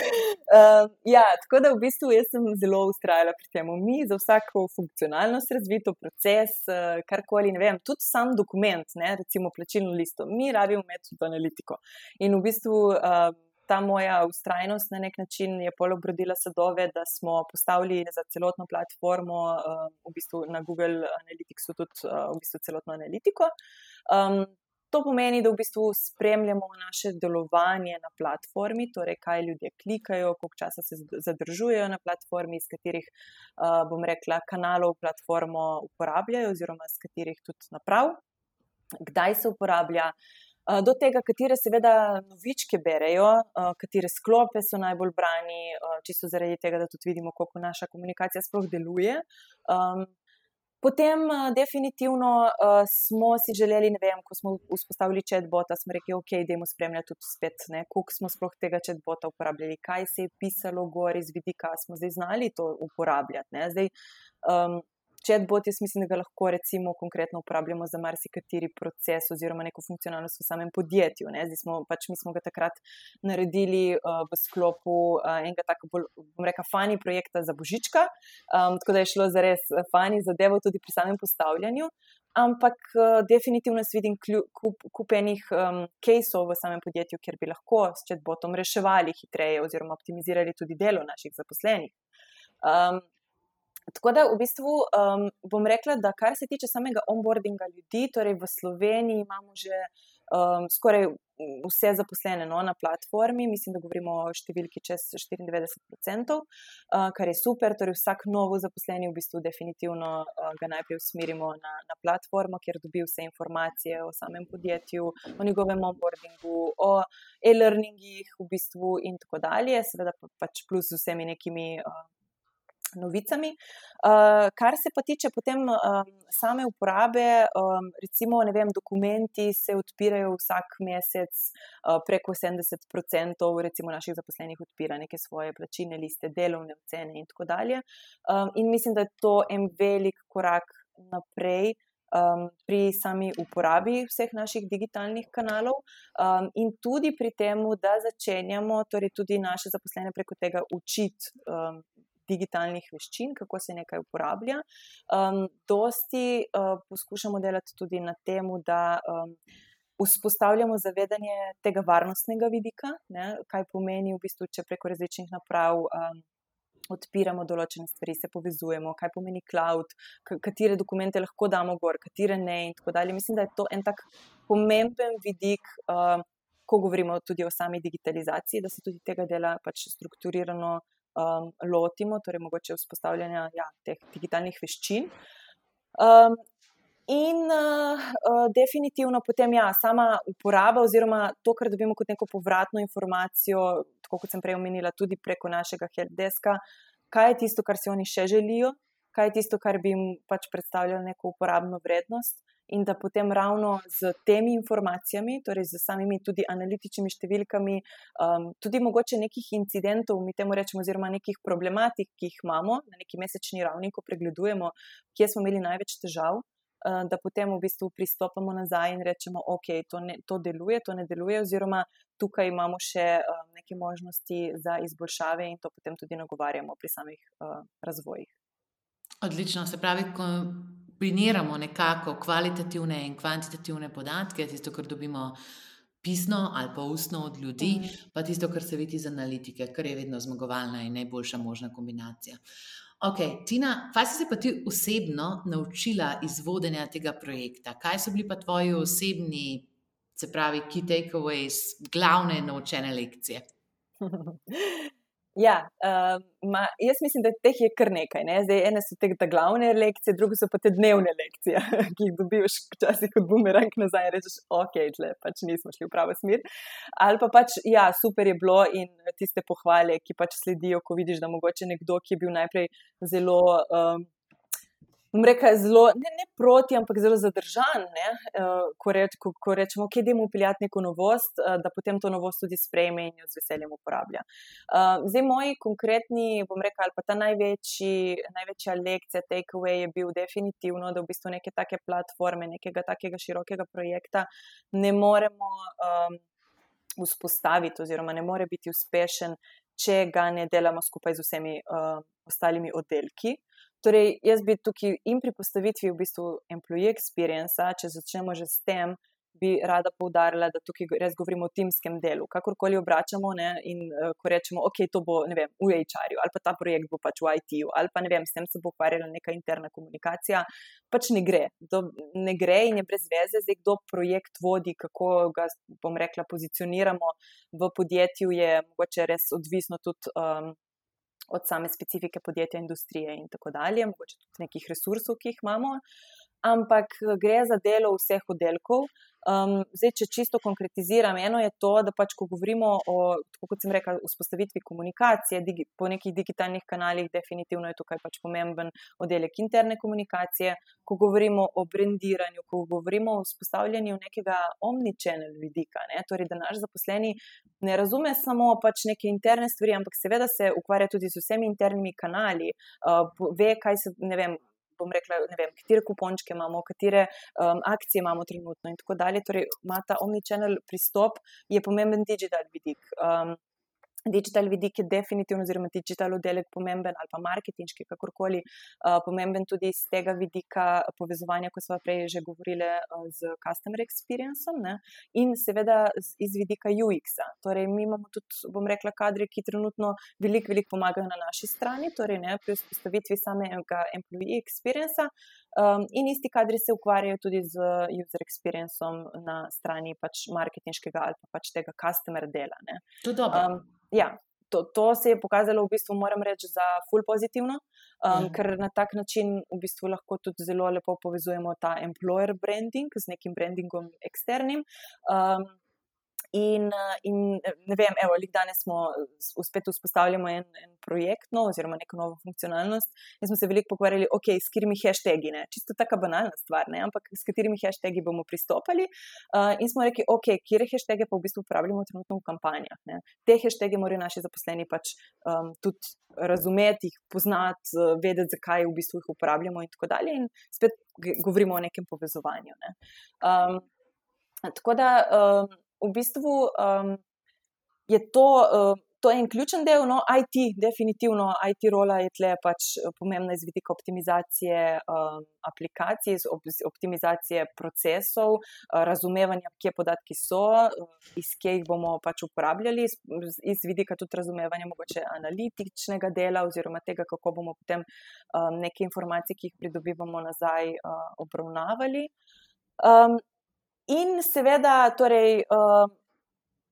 uh, ja, tako da v bistvu jaz sem zelo ustrajala pri tem. Mi za vsako funkcionalnost razvito proces, uh, karkoli, ne vem, tudi sam dokument, ne, recimo plačilno listo, mi rabimo metod analitiko. In v bistvu. Uh, ta moja ustrajnost na nek način je pol obrodila sadove, da smo postavili za celotno platformo, um, v bistvu na Google Analyticsu, tudi uh, v bistvu celotno analitiko. Um, to pomeni, da v bistvu spremljamo naše delovanje na platformi, torej kaj ljudje klikajo, koliko časa se zadržujejo na platformi, iz katerih, uh, bom rekla, kanalov platformo uporabljajo, oziroma iz katerih tudi naprav, kdaj se uporablja. Eh, do tega, katere seveda novičke berejo, eh, katere sklope so najbolj brani, eh, čisto zaradi tega, da tudi vidimo, kako naša komunikacija sploh deluje. Potem, definitivno smo si želeli, ne vem, ko smo vzpostavili chatbota, smo rekli, ok, idemo spremljati tudi spet, koliko smo sploh tega chatbota uporabljali, kaj se je pisalo gor iz vidika, smo zdaj znali to uporabljati. Ne? Zdaj, um, Chatbot, jaz mislim, da ga lahko recimo konkretno uporabljamo za marsikateri proces oziroma neko funkcionalnost v samem podjetju. Zdaj smo pač mi smo ga takrat naredili uh, v sklopu uh, enega tako bolj, bom rekel, fani projekta za božička, um, tako da je šlo za res fani zadevo tudi pri samem postavljanju. Ampak uh, definitivno jaz vidim kupenih um, caseov v samem podjetju, kjer bi lahko s chatbotom reševali hitreje oziroma optimizirali tudi delo naših zaposlenih. Um, Tako da v bistvu um, bom rekla, da kar se tiče samega onboardinga ljudi, torej v Sloveniji imamo že um, skoraj vse zaposlene no, na platformi, mislim, da govorimo o številki čez 94%, uh, kar je super. Torej, vsak novo zaposleni v bistvu definitivno uh, ga najprej usmerimo na, na platformo, kjer dobi vse informacije o samem podjetju, o njegovem onboardingu, o e-learningih v bistvu in tako dalje, seveda pa, pač plus z vsemi nekimi. Uh, novicami. Uh, kar se pa tiče potem um, same uporabe, um, recimo, ne vem, dokumenti se odpirajo vsak mesec, uh, preko 70% recimo naših zaposlenih odpira neke svoje plačilne liste, delovne ocene in tako dalje. Um, in mislim, da je to en velik korak naprej. Um, pri sami uporabi vseh naših digitalnih kanalov, um, in tudi pri tem, da začenjamo torej tudi naše zaposlene preko tega učiti um, digitalnih veščin, kako se nekaj uporablja. Um, dosti uh, poskušamo delati tudi na tem, da um, vzpostavljamo zavedanje tega varnostnega vidika, ne, kaj pomeni v bistvu, če preko različnih naprav. Um, Odpiramo določene stvari, se povezujemo, kaj pomeni cloud, katere dokumente lahko damo gor, katere ne, in tako dalje. Mislim, da je to en tak pomemben vidik, uh, ko govorimo tudi o sami digitalizaciji, da se tudi tega dela pač strukturirano um, lotimo, torej mogoče vzpostavljanja ja, teh digitalnih veščin. Um, in uh, uh, definitivno potem ja, sama uporaba, oziroma to, kar dobimo kot neko povratno informacijo, tako kot sem prej omenila, tudi preko našega helpdeska, kaj je tisto, kar si oni še želijo, kaj je tisto, kar bi jim pač predstavljalo neko uporabno vrednost in da potem ravno z temi informacijami, torej z samimi tudi analitičnimi številkami, um, tudi mogoče nekih incidentov, mi temu rečemo, oziroma nekih problematik, ki jih imamo na neki mesečni ravni, ko pregledujemo, kje smo imeli največ težav. Uh, da potem v bistvu pristopamo nazaj in rečemo, da okay, to, to deluje, to ne deluje, oziroma tukaj imamo še uh, neke možnosti za izboljšave, in to potem tudi nagovarjamo pri samih uh, razvojih. Odlično, se pravi, kombiniramo nekako kvalitativne in kvantitativne podatke, tisto, kar dobimo pisno ali pa ustno od ljudi, mm. pa tisto, kar se vidi iz analitike, kar je vedno zmagovalna in najboljša možna kombinacija. Ok, Tina, kaj si se pa ti osebno naučila iz vodenja tega projekta? Kaj so bili pa tvoji osebni, se pravi, key takeaways, glavne naučene lekcije? Ja, uh, ma, jaz mislim, da teh je kar nekaj. Ne? Zdaj, ene so te glavne lekcije, druge so pa te dnevne lekcije, ki jih dobiš včasih kot bumerang nazaj in rečeš, ok, tle, pač nismo šli v pravo smer. Ali pa pač, ja, super je bilo in tiste pohvale, ki pač sledijo, ko vidiš, da mogoče nekdo, ki je bil najprej zelo. Um, Mreka je zelo, ne, ne proti, ampak zelo zadržan, ne, uh, ko, reč, ko, ko rečemo, da idemo upeljati neko novost, uh, da potem to novost tudi sprejme in jo z veseljem uporablja. Uh, zdaj, moji konkretni, bom rekel, ali pa ta največji, največja lekcija, takeaway je bil definitivno, da v bistvu neke take platforme, nekega takega širokega projekta ne moremo um, vzpostaviti, oziroma ne more biti uspešen, če ga ne delamo skupaj z vsemi uh, ostalimi oddelki. Torej, jaz bi tukaj in pri postavitvi v bistvu employee experience, če začnemo že s tem, bi rada poudarila, da tukaj res govorimo o timskem delu. Kakorkoli obračamo ne, in uh, ko rečemo, ok, to bo vem, v HR-ju ali pa ta projekt bo pač v IT-ju ali pa ne vem, s tem se bo ukvarjala neka interna komunikacija, pač ne gre. Do, ne gre in je brez veze, zdaj kdo projekt vodi, kako ga, bom rekla, pozicioniramo v podjetju, je mogoče res odvisno tudi. Um, od same specifike podjetja, industrije in tako dalje, mogoče tudi nekih resursov, ki jih imamo. Ampak gre za delo vseh oddelkov, Um, zdaj, če čisto konkretiziram, eno je to, da pač, ko govorimo o, kot sem rekel, vzpostavitvi komunikacije digi, po nekih digitalnih kanalih, definitivno je tukaj pač pomemben oddelek interne komunikacije. Ko govorimo o brendiranju, ko govorimo o vzpostavljanju nekega omnichannel vidika, ne? torej da naš zaposleni ne razume samo pač neke interne stvari, ampak seveda se ukvarja tudi z vsemi internimi kanali, uh, ve, kaj se, ne vem bom rekla, ne vem, katere kupončke imamo, katere um, akcije imamo trenutno in tako dalje. Torej, ima ta omnichannel pristop, je pomemben digital vidik. Um, Digital vidik je definitivno, oziroma digital oddelek pomemben ali pa marketinški, kakorkoli, uh, pomemben tudi iz tega vidika povezovanja, kot smo prej že govorili, uh, z customer experienceom ne? in seveda iz vidika UX-a. Torej, mi imamo tudi, bom rekla, kadre, ki trenutno veliko, veliko pomagajo na naši strani, torej ne, pri vzpostavitvi samega employee experience-a, Um, in isti kadri se ukvarjajo tudi z user experienceom na strani pač marketinškega ali pa pač tega customer dela. Ne. To je dobro. Um, ja, to, to se je pokazalo, v bistvu, moram reči, za full pozitivno, um, ja. ker na tak način v bistvu lahko tudi zelo lepo povezujemo ta employer branding z nekim brandingom eksternim. Um, In, in ne vem, evo, danes smo spet vzpostavljali en, en projekt, no, oziroma neko novo funkcionalnost. In smo se veliko pogovarjali, ok, s katerimi hashtagi, ne? čisto tako banalna stvar, ne? ampak s katerimi hashtagi bomo pristopali. Uh, in smo rekli, ok, kje hashtage pa v bistvu uporabljamo trenutno v kampanjah. Ne? Te hashtage morajo naši zaposleni pač um, tudi razumeti, jih poznati, vedeti, zakaj v bistvu jih uporabljamo in tako dalje. In spet govorimo o nekem povezovanju. Ne? Um, tako da. Um, v bistvu um, je to, uh, to je en ključen del, no, IT, definitivno IT rola je tle pač pomembna iz vidika optimizacije um, aplikacij, optimizacije procesov, uh, razumevanja, kje podatki so, uh, iz kje jih bomo pač uporabljali, iz, iz vidika tudi razumevanja mogoče analitičnega dela oziroma tega, kako bomo potem um, neke informacije, ki jih pridobivamo nazaj, uh, obravnavali. Um, In seveda, torej, uh,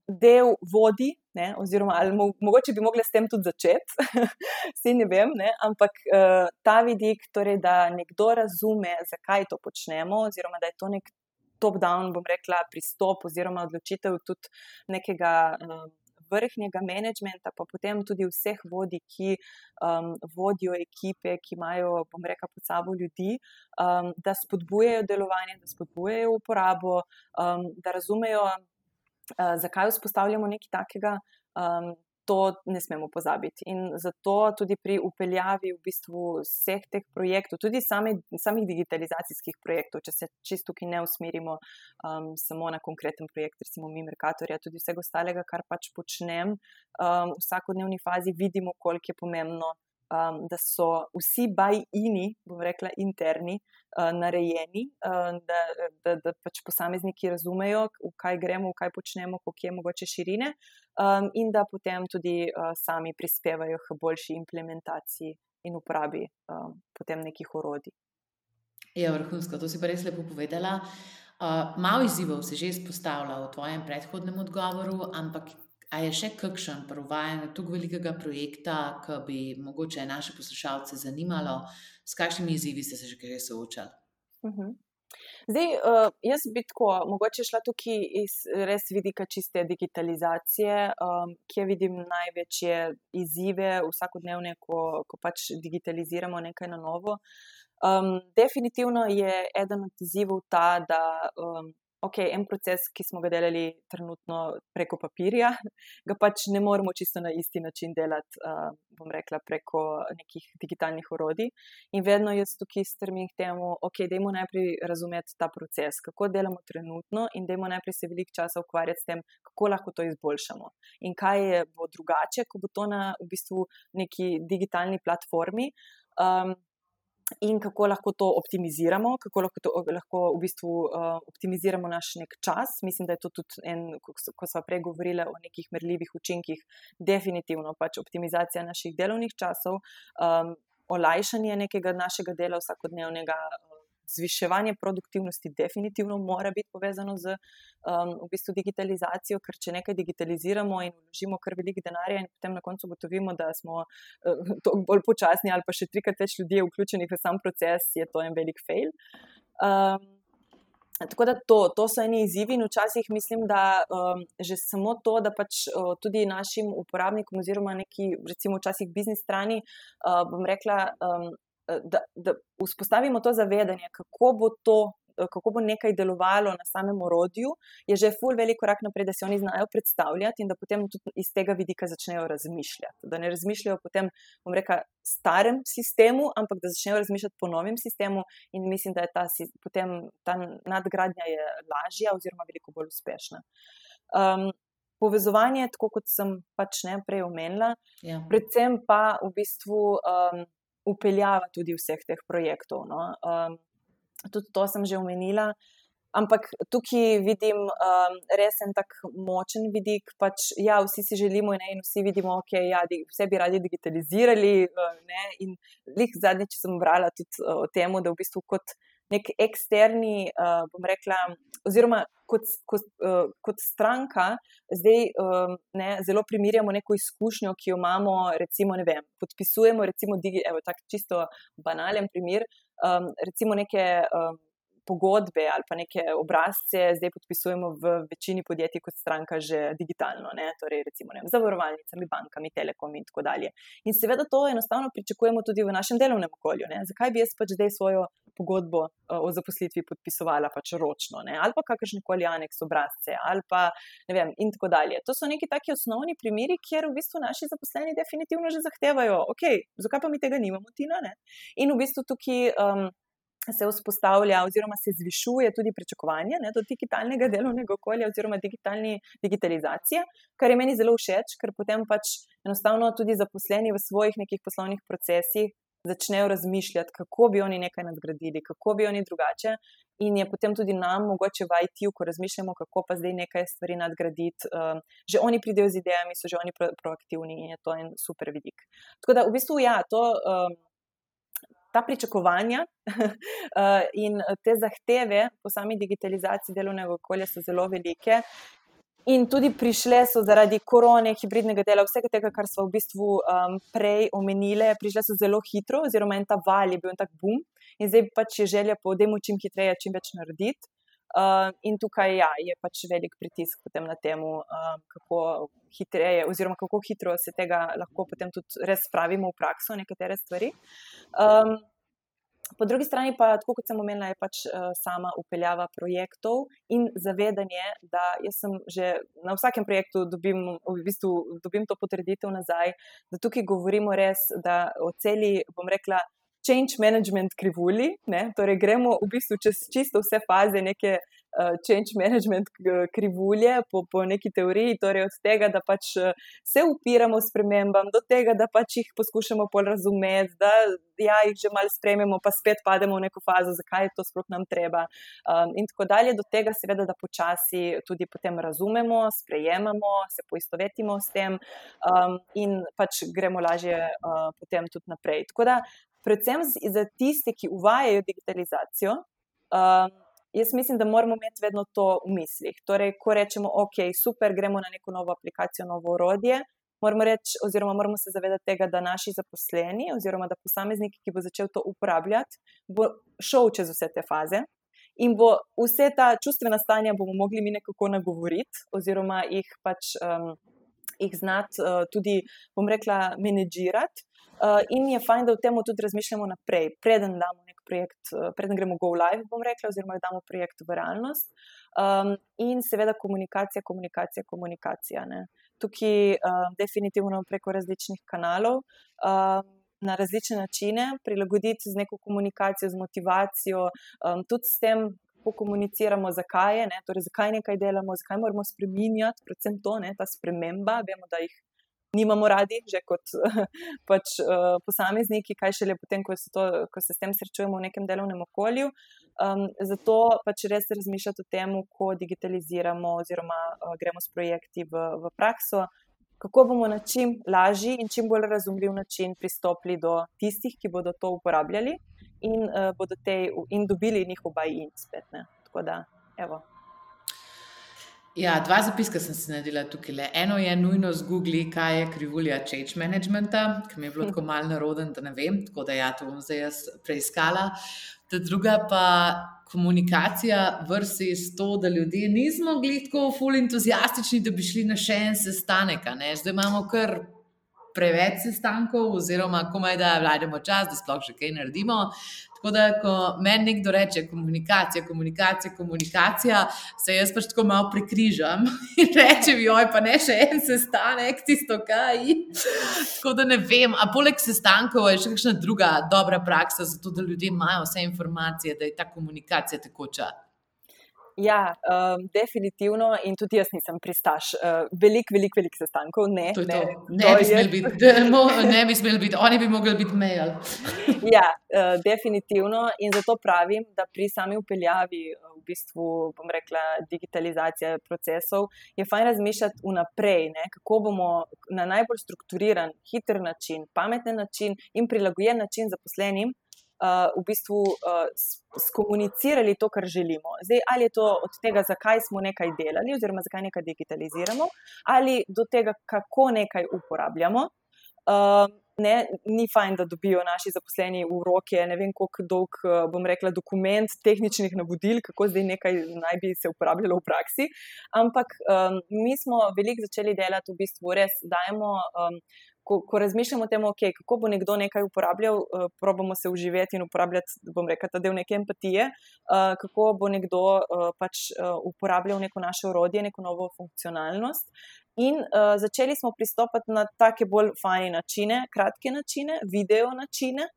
del vodi, ne, oziroma ali mo mogoče bi mogli s tem tudi začeti, vsi ne vem, ne, ampak uh, ta vidik, torej, da nekdo razume, zakaj to počnemo, oziroma da je to nek top-down, bom rekla, pristop oziroma odločitev tudi nekega. Uh, vrhnjega menedžmenta, pa potem tudi vseh vodij, ki um, vodijo ekipe, ki imajo, bom rekla, pod sabo ljudi, um, da spodbujajo delovanje, da spodbujajo uporabo, um, da razumejo, uh, zakaj vzpostavljamo nekaj takega. Um, to ne smemo pozabiti. In zato tudi pri upeljavi v bistvu vseh teh projektov, tudi same, samih digitalizacijskih projektov, če se čisto tukaj ne usmerimo um, samo na konkreten projekt, recimo mi, Merkatorja, tudi vsega ostalega, kar pač počnem um, v vsakodnevni fazi, vidimo, koliko je pomembno um, da so vsi bajini, bom rekla, interni, uh, narejeni, uh, da, da, da pač posamezniki razumejo, v kaj gremo, v kaj počnemo, koliko je mogoče širine, um, in da potem tudi uh, sami prispevajo k boljši implementaciji in uporabi um, potem nekih orodij. Ja, vrhunsko, to si pa res lepo povedala. Uh, malo izzivov se že izpostavlja v tvojem predhodnem odgovoru, ampak A je še kakšen provajen tako velikega projekta, ki bi mogoče naše poslušalce zanimalo, s kakšnimi izzivi ste se že kaj soočali? Uh mhm. -huh. Zdaj, uh, jaz bi tako, mogoče šla tukaj iz res vidika čiste digitalizacije, um, kje vidim največje izzive vsakodnevne, ko, ko pač digitaliziramo nekaj na novo. Um, definitivno je eden od izzivov ta, da um, ok, en proces, ki smo ga delali trenutno preko papirja, ga pač ne moremo čisto na isti način delati, uh, bom rekla, preko nekih digitalnih orodij. In vedno jaz tukaj strmim k temu, ok, dajmo najprej razumeti ta proces, kako delamo trenutno in dajmo najprej se veliko časa ukvarjati s tem, kako lahko to izboljšamo. In kaj je bo drugače, ko bo to na v bistvu neki digitalni platformi. Um, in kako lahko to optimiziramo, kako lahko, to, lahko v bistvu uh, optimiziramo naš nek čas. Mislim, da je to tudi en, ko, ko smo prej govorili o nekih merljivih učinkih, definitivno pač optimizacija naših delovnih časov, um, olajšanje nekega našega dela vsakodnevnega. Uh, zviševanje produktivnosti definitivno mora biti povezano z um, v bistvu digitalizacijo, ker če nekaj digitaliziramo in vložimo kar veliko denarja, in potem na koncu ugotovimo, da smo uh, bolj počasni ali pa še trikrat več ljudi vključenih v sam proces, je to en velik fail. Um, Tako da to, to so eni izzivi, in včasih mislim, da um, že samo to, da pač uh, tudi našim uporabnikom, oziroma neki, recimo, včasih biznis strani, uh, bom rekla, um, da, da vzpostavimo to zavedanje, kako bo to. Kako bo nekaj delovalo na samem orodju, je že ful velik korak naprej, da se oni znajo predstavljati in da potem tudi iz tega vidika začnejo razmišljati. Da ne razmišljajo po tem, bom rekel, starem sistemu, ampak da začnejo razmišljati po novem sistemu in mislim, da je ta, potem, ta nadgradnja je lažja oziroma veliko bolj uspešna. Um, povezovanje, tako kot sem pač ne prej omenila, ja. predvsem pa v bistvu. Um, upeljava tudi vseh teh projektov. No. Um, tudi to sem že omenila. Ampak tukaj vidim um, res en tak močen vidik. Pač, ja, vsi si želimo ne, in vsi vidimo, da okay, ja, vse bi radi digitalizirali. Uh, ne, in lih zadnjič sem brala tudi uh, o tem, da v bistvu kot nek eksterni, uh, bom rekla, oziroma kot, kot, uh, kot stranka, zdaj um, ne, zelo primerjamo neko izkušnjo, ki jo imamo, recimo, ne vem, podpisujemo, recimo, digi, evo, tak čisto banalen primer, um, recimo neke. Um, pogodbe ali pa neke obrazce zdaj podpisujemo v večini podjetij kot stranka že digitalno, ne? torej recimo ne, zavarovalnicami, bankami, telekomi in tako dalje. In seveda to enostavno pričakujemo tudi v našem delovnem okolju. Ne? Zakaj bi jaz pač zdaj svojo pogodbo uh, o zaposlitvi podpisovala pač ročno ne? ali pa kakršne koli aneks obrazce ali pa ne vem in tako dalje. To so neki taki osnovni primeri, kjer v bistvu naši zaposleni definitivno že zahtevajo, ok, zakaj pa mi tega nimamo, Tina? Ne? In v bistvu tukaj. Um, se vzpostavlja oziroma se zvišuje tudi pričakovanje ne, do digitalnega delovnega okolja oziroma digitalizacije, kar je meni zelo všeč, ker potem pač enostavno tudi zaposleni v svojih nekih poslovnih procesih začnejo razmišljati, kako bi oni nekaj nadgradili, kako bi oni drugače. In je potem tudi nam, mogoče v IT-u, ko razmišljamo, kako pa zdaj nekaj stvari nadgraditi, um, že oni pridejo z idejami, so že oni pro proaktivni in je to en super vidik. Tako da v bistvu, ja, to. Um, ta pričakovanja eh, in te zahteve po sami digitalizaciji delovnega okolja so zelo velike. In tudi prišle so zaradi korone, hibridnega dela, vsega tega, kar smo v bistvu um, prej omenili, prišle so zelo hitro, oziroma en ta val je bil en tak boom, in zdaj pač je želja po demu čim hitreje, čim več narediti. Uh, in tukaj ja, je pač velik pritisk na tem, um, kako hitreje, oziroma kako hitro se tega lahko potem tudi res spravimo v prakso, nekatere stvari. Um, Po drugi strani pa, tako kot sem omenila, je pač uh, sama upeljava projektov in zavedanje, da jaz sem že na vsakem projektu dobim, v bistvu, dobim to potrditev nazaj, da tukaj govorimo res o celi, bom rekla, change management krivulji. Torej, gremo v bistvu čez čisto vse faze neke uh, change management krivulje po, po neki teoriji, torej od tega, da pač eh, se upiramo spremembam, do tega, da pač jih poskušamo pol razumeti, da ja, jih že malo sprememo, pa spet pademo v neko fazo, zakaj je to sploh nam treba. Um, in tako dalje, do tega, seveda, da počasi tudi potem razumemo, sprejemamo, se poistovetimo s tem um, in pač gremo lažje uh, potem tudi naprej. Tako da, predvsem za tiste, ki uvajajo digitalizacijo. Um, jaz mislim, da moramo imeti vedno to v mislih. Torej, ko rečemo, ok, super, gremo na neko novo aplikacijo, novo orodje, moramo, reč, oziroma moramo se zavedati tega, da naši zaposleni, oziroma da posameznik, ki bo začel to uporabljati, bo šel čez vse te faze. In bo vse ta čustvena stanja bomo mogli mi nekako nagovoriti, oziroma jih pač um, jih znati uh, tudi, bom rekla, menedžirati. Uh, in je fajn, da v tem tudi razmišljamo naprej, preden damo projekt, eh, preden gremo go live, bom rekla, oziroma da damo projekt v realnost. Um, in seveda komunikacija, komunikacija, komunikacija. Ne. Tukaj um, definitivno preko različnih kanalov. Um, Na različne načine prilagoditi z neko komunikacijo, z motivacijo, um, tudi s tem, komuniciramo, zakaj je, ne, torej zakaj nekaj delamo, zakaj moramo spremenjati, predvsem to, ne, ta sprememba. Vemo, da jih nimamo radi, že kot pač, uh, posamezniki, kaj šele potem, ko se, to, ko se s tem srečujemo v nekem delovnem okolju. Um, zato pač res razmišljati o tem, ko digitaliziramo oziroma uh, gremo s projekti v, v prakso. Kako bomo na čim lažji in čim bolj razumljiv način pristopili do tistih, ki bodo to uporabljali in, uh, te, in dobili njihov buy-in spet. Ne. Tako da, evo. Ja, dva zapiska sem si naredila tukaj. Le. Eno je nujno zgugli, kaj je krivulja change managementa, ki mi je bilo tako malo naroden, da ne vem, tako da ja, to bom zdaj jaz preiskala. Ta druga pa komunikacija vrsi s to, da ljudje nismo bili tako ful entuzijastični, da bi šli na še en sestanek. Zdaj imamo kar preveč sestankov, oziroma komaj da vlajdemo čas, da sploh še kaj naredimo. Tako da, ko meni nekdo reče komunikacija, komunikacija, komunikacija, se jaz pač tako malo prekrižam in rečem, joj, pa ne še en sestanek, tisto kaj. Tako da ne vem, a poleg sestankov je še kakšna druga dobra praksa, zato da ljudje imajo vse informacije, da je ta komunikacija tekoča. Ja, um, definitivno in tudi jaz nisem pristaš. Uh, velik, velik, velik sestankov. Ne, to ne, to. ne, bi smel biti, ne bi smel biti, oni bi mogli biti mail. ja, uh, definitivno in zato pravim, da pri sami upeljavi v bistvu, bom rekla, digitalizacije procesov je fajn razmišljati vnaprej, ne, kako bomo na najbolj strukturiran, hiter način, pameten način in prilagojen način zaposlenim uh, v bistvu uh, skomunicirali to, kar želimo. Zdaj, ali je to od tega, zakaj smo nekaj delali, oziroma zakaj nekaj digitaliziramo, ali do tega, kako nekaj uporabljamo. Uh, ne, ni fajn, da dobijo naši zaposleni v roke, ne vem, koliko dolg, bom rekla, dokument tehničnih navodil, kako zdaj nekaj naj bi se uporabljalo v praksi. Ampak um, mi smo veliko začeli delati, v bistvu res dajemo. Um, ko, ko razmišljamo o tem, okay, kako bo nekdo nekaj uporabljal, uh, probamo se uživeti in uporabljati, bom rekel, ta del neke empatije, uh, kako bo nekdo uh, pač uh, uporabljal neko naše urodje, neko novo funkcionalnost. In uh, začeli smo pristopati na take bolj fajne načine, kratke načine, video načine,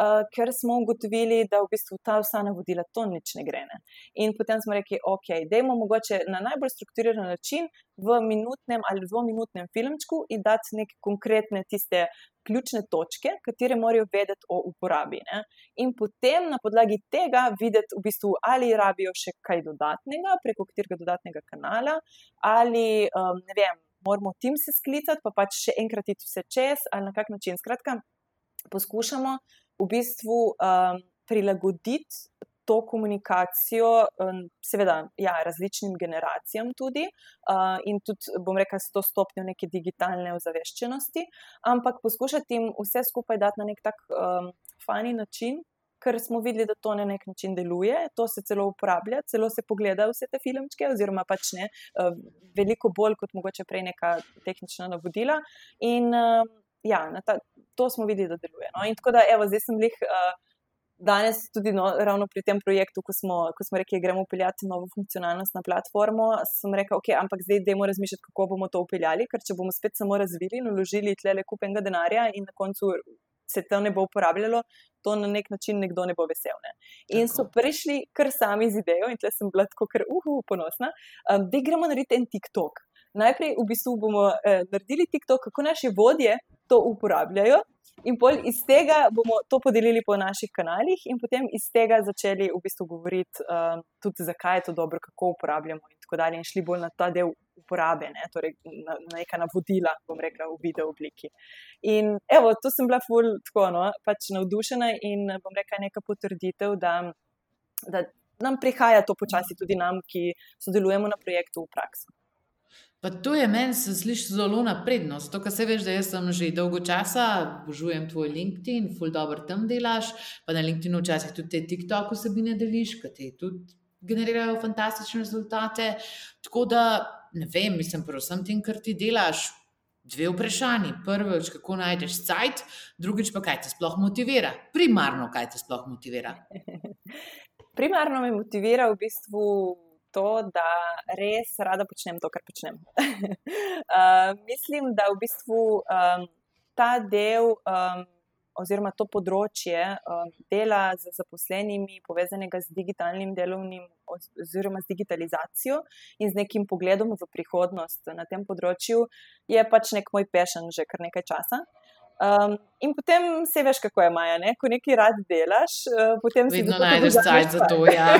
uh, ker smo ugotovili, da v bistvu ta vsa navodila to nič ne gre. Ne. In potem smo rekli, ok, dajmo mogoče na najbolj strukturiran način v minutnem ali dvominutnem filmčku in dati neke konkretne tiste. Ključne točke, katere morajo vedeti o uporabi. Ne? In potem na podlagi tega videti, v bistvu, ali rabijo še kaj dodatnega, preko katerega dodatnega kanala, ali um, ne vem, moramo tim se sklicati, pa pač še enkrat iti vse čez, ali na kak način. Skratka, poskušamo v bistvu um, prilagoditi to komunikacijo, um, seveda, ja, različnim generacijam, tudi uh, in tudi, bom rekel, s to stopnjo neke digitalne ozaveščenosti, ampak poskušati jim vse skupaj dati na nek tak um, fani način. Ker smo videli, da to na nek način deluje, to se celo uporablja, celo se pogleda vse te filmčke, oziroma pač ne, veliko bolj kot mogoče prej neka tehnična navodila. In ja, ta, to smo videli, da deluje. No? In tako da, evo, zdaj sem jih uh, danes tudi no, ravno pri tem projektu, ko smo, ko smo rekli, da gremo upeljati novo funkcionalnost na platformo, sem rekel, ok, ampak zdaj idemo razmišljati, kako bomo to upeljali, ker če bomo spet samo razvili in vložili tle le kupenega denarja in na koncu. Se to ne bo uporabljalo, to na nek način nekdo ne bo vesel. Ne? In so prišli kar sami z idejo, in tle sem bila tako, ker uhu, ponosna, um, da gremo narediti en TikTok. Najprej v bistvu bomo eh, naredili TikTok, kako naše vodje to uporabljajo. In iz tega bomo to podelili po naših kanalih, in potem iz tega začeli v bistvu govoriti, uh, tudi zakaj je to dobro, kako uporabljamo, in tako dalje, in šli bolj na ta del uporabe, ne? torej na, na neka navodila, bom rekla, v video obliki. In evo, tu sem bila ful tako, no, pač navdušena in bom rekla, neka potrditev, da, da nam prihaja to počasi tudi nam, ki sodelujemo na projektu v praksi. Pa to je meni, se sliši zelo napredno. To, kar se veš, da jaz sem že dolgo časa, obožujem tvoj LinkedIn, full dobro tam delaš, pa na LinkedInu včasih tudi te TikTok vsebine deliš, ki ti tudi generirajo fantastične rezultate. Tako da ne vem, mislim, prosim, tem, kar ti delaš. Dve vprašanji. Prvič, kako najdeš cajt, drugič pa kaj te sploh motivira. Primarno, kaj te sploh motivira. Primarno me motivira v bistvu to, da res rada počnem to, kar počnem. uh, mislim, da v bistvu um, ta del. Um, Oziroma, to področje um, dela z zaposlenimi, povezanega z digitalnim delovnim, oziroma z digitalizacijo in z nekim pogledom v prihodnost na tem področju, je pač nek moj pešen že kar nekaj časa. Um, in potem se veš, kako je Maja, ne? ko nekaj rad delaš, uh, potem si vedno najdeš čas za to. Ja.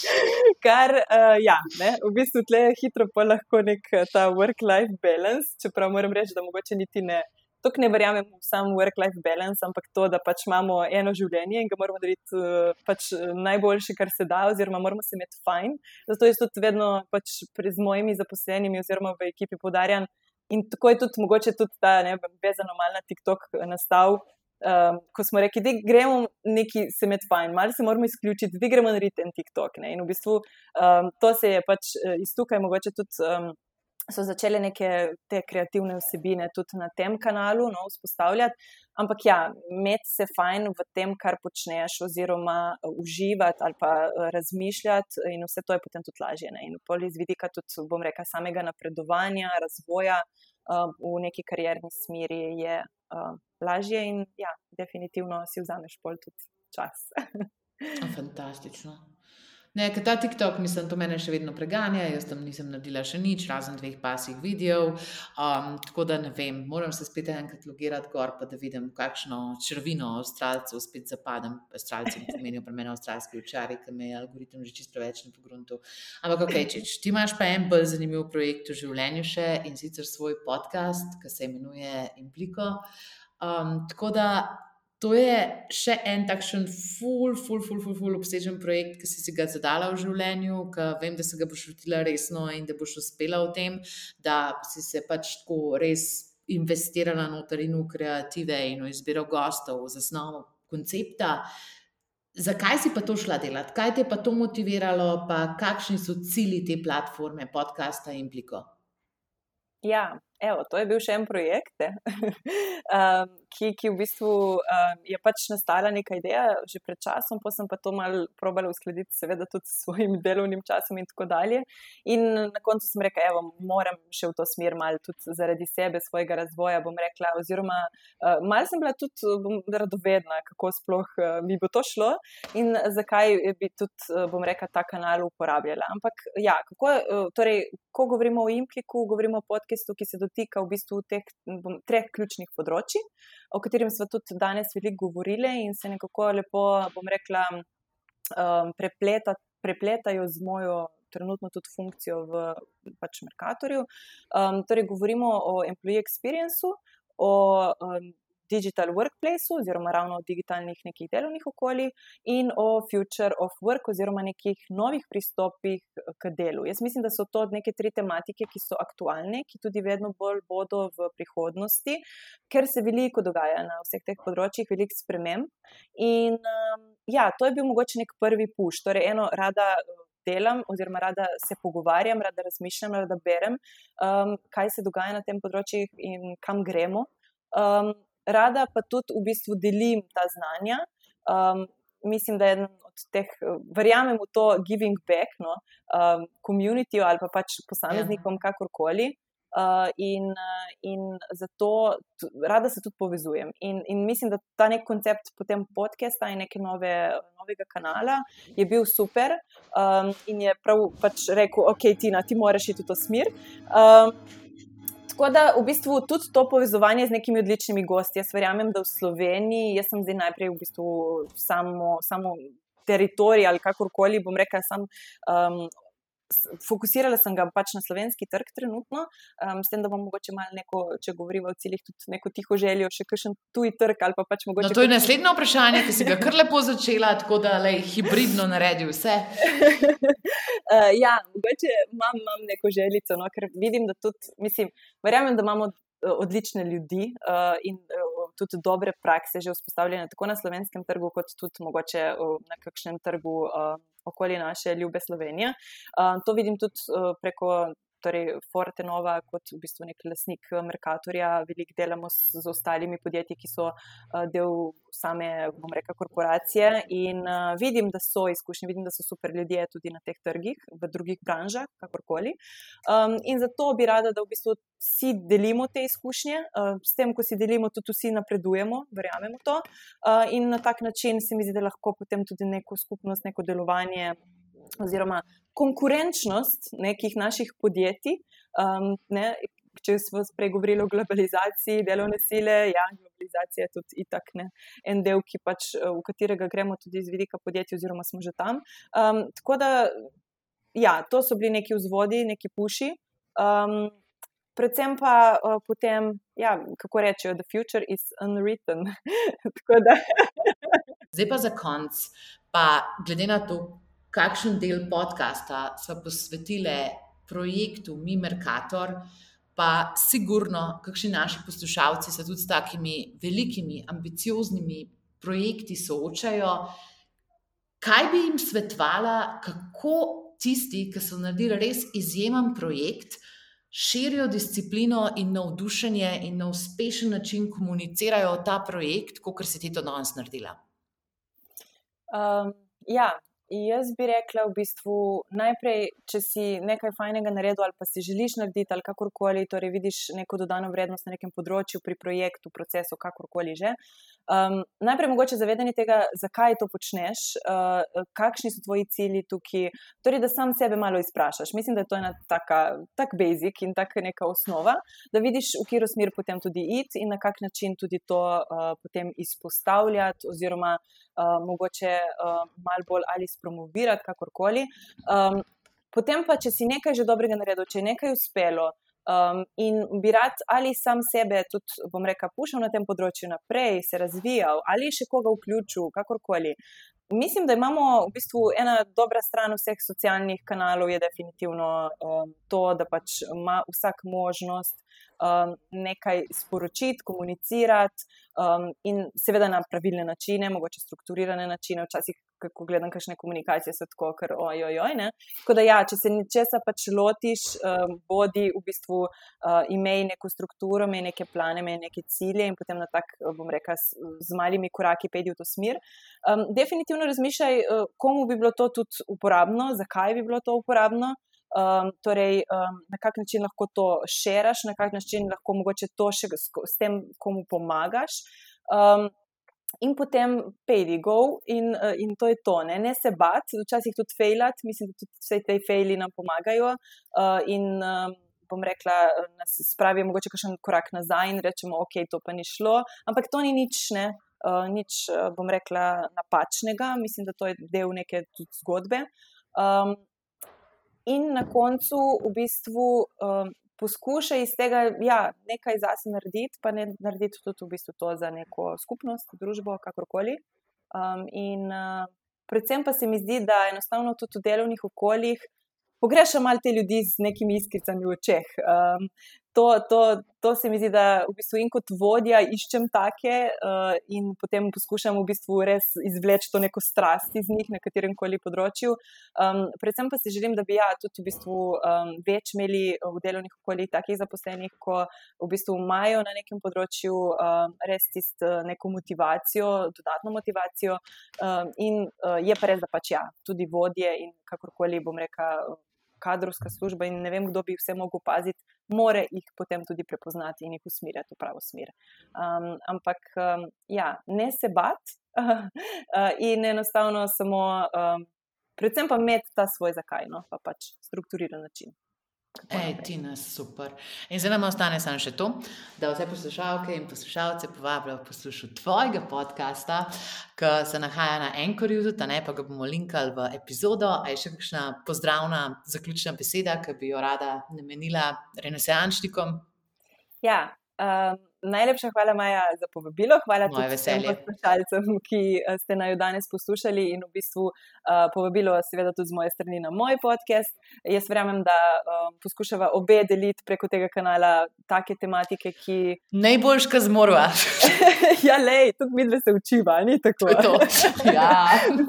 Kar, uh, ja, ne? v bistvu tle hitro pa lahko nek eh, ta work-life balance, čeprav moram reči, da mogoče niti ne. Tok ne verjamem v sam work-life balance, ampak to, da pač imamo eno življenje in ga moramo narediti uh, pač najboljše, kar se da, oziroma moramo se imeti fajn. Zato jaz tudi vedno pač z mojimi zaposlenimi oziroma v ekipi podarjam, In tako je tudi mogoče tudi ta vezano mal na TikTok nastal. Um, ko smo rekli, da gremo neki se med fajn, malo se moramo izključiti, da gremo narediti en TikTok. Ne? In v bistvu um, to se je pač eh, iz tukaj mogoče tudi. Um, So začele neke te kreativne vsebine tudi na tem kanalu no, vzpostavljati. Ampak ja, imeti se fajn v tem, kar počneš, oziroma uživati ali pa eh, razmišljati, in vse to je potem tudi lažje. Ne? In pol iz vidika tudi, bom rekel, samega napredovanja, razvoja uh, v neki karjerni smeri je uh, lažje in ja, definitivno si vzameš pol tudi čas. Fantastično. Ne, ta TikTok, mislim, to mene še vedno preganja, jaz tam nisem naredila še nič, razen dveh pasih videov. Um, tako da ne vem, moram se spet enkrat logirati gor, pa da vidim, kakšno črvino avstralcev spet zapadem. Avstralci pomenijo pri meni avstralski učari, ker me je algoritem že čisto preveč na pogruntu. Ampak, ok, če ti imaš pa en bolj zanimiv projekt v življenju še in sicer svoj podcast, ki se imenuje Impliko. Um, tako da to je še en takšen ful, ful, ful, ful, ful obsežen projekt, ki si, si ga zadala v življenju, ki vem, da se ga boš lotila resno in da boš uspela v tem, da si se pač tako res investirala noter in v kreative in v izbiro gostov, v zasnovo koncepta. Zakaj si pa to šla delati? Kaj te je pa to motiviralo, pa kakšni so cilji te platforme, podcasta Impliko? Ja, evo, to je bil še en projekt, um, ki, ki v bistvu um, je pač nastala neka ideja že pred časom, pa sem pa to mal probala uskladiti, seveda tudi s svojim delovnim časom in tako dalje. In na koncu sem rekla, evo, moram še v to smer mal tudi zaradi sebe, svojega razvoja, bom rekla, oziroma uh, mal sem bila tudi bom, radovedna, kako sploh uh, mi bo to šlo in zakaj bi tudi, uh, bom rekla, ta kanal uporabljala. Ampak ja, kako, uh, torej, ko govorimo o impliku, govorimo o podkastu, ki se dotika v bistvu teh bom, treh ključnih področji, o katerih smo tudi danes veliko govorili in se nekako lepo, bom rekla, um, prepleta, prepletajo z mojo. Trenutno tudi funkcijo v pač Merkatorju. Um, torej, govorimo o employee experience, o um, digital workplace, oziroma ravno o digitalnih nekih delovnih okoljih, in o future of work, oziroma nekih novih pristopih k delu. Jaz mislim, da so to neke tri tematike, ki so aktualne, ki tudi vedno bolj bodo v prihodnosti, ker se veliko dogaja na vseh teh področjih, veliko sprememb. In um, ja, to je bil mogoče nek prvi puš, torej eno rada. Delam, oziroma, rada se pogovarjam, rada razmišljam, rada berem, um, kaj se dogaja na tem področju in kam gremo. Um, rada pa tudi v bistvu delim ta znanja. Um, mislim, da je eden od teh, verjamem v to giving back, no, um, community ali pa pač posameznikom, ja. kakorkoli. Uh, in, uh, in zato rada se tudi povezujem. In, in mislim, da ta nek koncept potem podcasta in neke nove, novega kanala je bil super. Um, in je prav pač rekel, ok, Tina, ti moraš iti v to smer. Um, Tako da v bistvu tudi to povezovanje z nekimi odličnimi gosti. Jaz verjamem, da v Sloveniji, jaz sem zdaj najprej v bistvu samo, samo teritorij ali kakorkoli bom rekel, sem. Um, Fokusirala sem ga pač na slovenski trg trenutno, um, s tem, da bom mogoče malo neko, če govorimo o ciljih, tudi neko tiho željo, še kakšen tuji trg ali pa pač mogoče. No, to je naslednje vprašanje, ki si ga kar lepo začela, tako da le hibridno naredi vse. uh, ja, mogoče imam, imam neko željico, no, ker vidim, da tudi, mislim, verjamem, da imamo odlične ljudi uh, in uh, tudi dobre prakse že vzpostavljene tako na slovenskem trgu, kot tudi mogoče uh, na kakšnem trgu. Uh, okoli naše ljube Slovenije. Uh, to vidim tudi uh, preko torej Forte Nova, kot v bistvu nek lasnik eh, Merkatorja, veliko delamo z, z ostalimi podjetji, ki so uh, del same, bom rekel, korporacije. In uh, vidim, da so izkušnje, vidim, da so super ljudje tudi na teh trgih, v drugih branžah, kakorkoli. Um, in zato bi rada, da v bistvu vsi delimo te izkušnje, uh, s tem, ko si delimo, tudi vsi napredujemo, verjamemo to. Uh, in na tak način se mi zdi, da lahko potem tudi neko skupnost, neko delovanje oziroma konkurenčnost nekih naših podjetij. Um, ne, če smo spregovorili o globalizaciji delovne sile, ja, globalizacija je tudi itak ne, en del, pač, eh, v katerega gremo tudi iz vidika podjetja, oziroma smo že tam. Um, tako da, ja, to so bili neki vzvodi, neki puši. Um, predvsem pa uh, potem, ja, kako rečejo, the future is unwritten. Zdaj pa za konc, pa glede na to, kakšen del podcasta smo posvetili projektu Mi Merkator, pa sigurno, kakšni naši poslušalci se tudi s takimi velikimi, ambicioznimi projekti soočajo. Kaj bi jim svetovala, kako tisti, ki so naredili res izjemen projekt, širijo disciplino in navdušenje in na uspešen način komunicirajo ta projekt, kot si ti to danes naredila? Um, ja, jaz bi rekla, v bistvu, najprej, če si nekaj fajnega naredil ali pa si želiš narediti ali kakorkoli, torej vidiš neko dodano vrednost na nekem področju, pri projektu, procesu, kakorkoli že. Um, najprej mogoče zavedanje tega, zakaj to počneš, uh, kakšni so tvoji cilji tukaj, torej da sam sebe malo izprašaš. Mislim, da je to ena taka, tak basic in taka neka osnova, da vidiš, v katero smer potem tudi iti in na kak način tudi to uh, potem izpostavljati oziroma uh, mogoče uh, malo bolj ali spromovirati, kakorkoli. Um, potem pa, če si nekaj že dobrega naredil, če je nekaj uspelo. Um, in bi rad ali sam sebe, tudi, bom rekel, pušil na tem področju naprej, se razvijal ali še koga vključil, kakorkoli. Mislim, da imamo v bistvu ena dobra stran vseh socialnih kanalov, je definitivno um, to, da pač ima vsak možnost um, nekaj sporočiti, komunicirati um, in seveda na pravilne načine, mogoče strukturirane načine. Včasih, ko gledam kakšne komunikacije, so tako, ker ojoj. Tako da, ja, če se nečesa pač lotiš, um, bodi v bistvu uh, imej neko strukturo, imej neke plane, imej neke cilje in potem na tak, bom rekel, z, z malimi koraki pedi v to smer. Um, definitivno razmišljaj, uh, komu bi bilo to tudi uporabno, zakaj bi bilo to uporabno. Um, torej, um, na kak način lahko to širaš, na kak način lahko mogoče to še s tem, komu pomagaš. Um, in potem pejdi go, in, uh, in to je to. Ne, ne se bat, včasih tudi fejlat, mislim, da tudi vse te fejli nam pomagajo. Uh, in um, bom rekla, nas spravijo mogoče kakšen korak nazaj in rečemo, ok, to pa ni šlo. Ampak to ni nič, ne. Uh, nič, bom rekla, napačnega, mislim, da to je del neke zgodbe. Um, in na koncu v bistvu um, poskuša iz tega ja, nekaj zase narediti, pa ne narediti tudi v bistvu to za neko skupnost, družbo, kakorkoli. Um, in uh, predvsem pa se mi zdi, da enostavno tudi v delovnih okoljih pogrešam malo te ljudi z nekimi iskricami v očeh. Um, to, to, to se mi zdi, da v bistvu in kot vodja iščem take uh, in potem poskušam v bistvu res izvleči to neko strast iz njih na katerem koli področju. Um, predvsem pa si želim, da bi ja, tudi v bistvu um, več imeli v delovnih okoljih takih zaposlenih, ko v bistvu imajo na nekem področju um, res tisto uh, neko motivacijo, dodatno motivacijo um, in uh, je pa res, da pač ja, tudi vodje in kakorkoli bom rekel kadrovska služba in ne vem, kdo bi vse mogel paziti, more jih potem tudi prepoznati in jih usmerjati v pravo smer. Um, ampak um, ja, ne se bat uh, in enostavno samo, um, predvsem pa imeti ta svoj zakaj, no, pa pač strukturiran način. Ej, ti nas super. In zdaj nam ostane samo še to, da vse poslušalke in poslušalce povabijo poslušati tvojega podcasta, ki se nahaja na Enkorju, tudi ne pa ga bomo linkali v epizodo. A je še kakšna pozdravna, zaključna beseda, ki bi jo rada namenila renesančnikom? Ja, um, Najlepša hvala, Maja, za povabilo. Hvala tudi vsem poslušalcem, ki eh, ste naj danes poslušali in v bistvu uh, povabilo, seveda, tudi z moje strani na moj podcast. Jaz verjamem, da uh, poskušava obe deliti preko tega kanala take tematike, ki. Najboljš, kar zmorva. ja, lej, tudi mi dve se učiva, ni tako. To ja.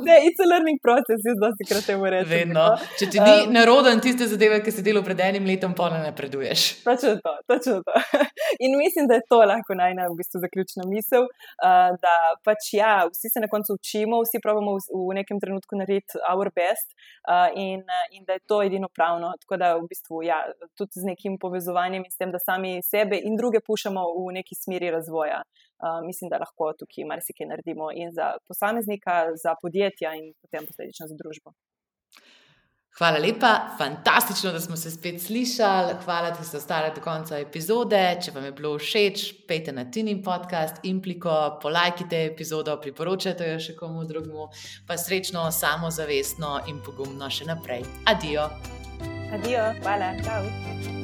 je it's a learning process, jaz dosti krat temu rečem. Vedno. Če ti ni um, naroden tiste zadeve, ki si delal pred enim letom, pa ne napreduješ. Točno to, točno to. in mislim, da je to lahko najna v bistvu zaključna misel, uh, da pač ja, vsi se na koncu učimo, vsi pravimo v, v nekem trenutku narediti our best uh, in, in da je to edino pravno. Tako da v bistvu ja, tudi z nekim povezovanjem in s tem, da sami sebe in druge pušamo v neki smeri razvoja. Uh, mislim, da lahko tukaj marsikaj naredimo in za posameznika, za podjetja in potem posledično za družbo. Hvala lepa, fantastično, da smo se spet slišali. Hvala, da ste ostali do konca epizode. Če vam je bilo všeč, pejte na Tini podcast, impliko, polajkite epizodo, priporočajte jo še komu drugemu, pa srečno, samozavestno in pogumno še naprej. Adijo. Adijo, hvala, čau.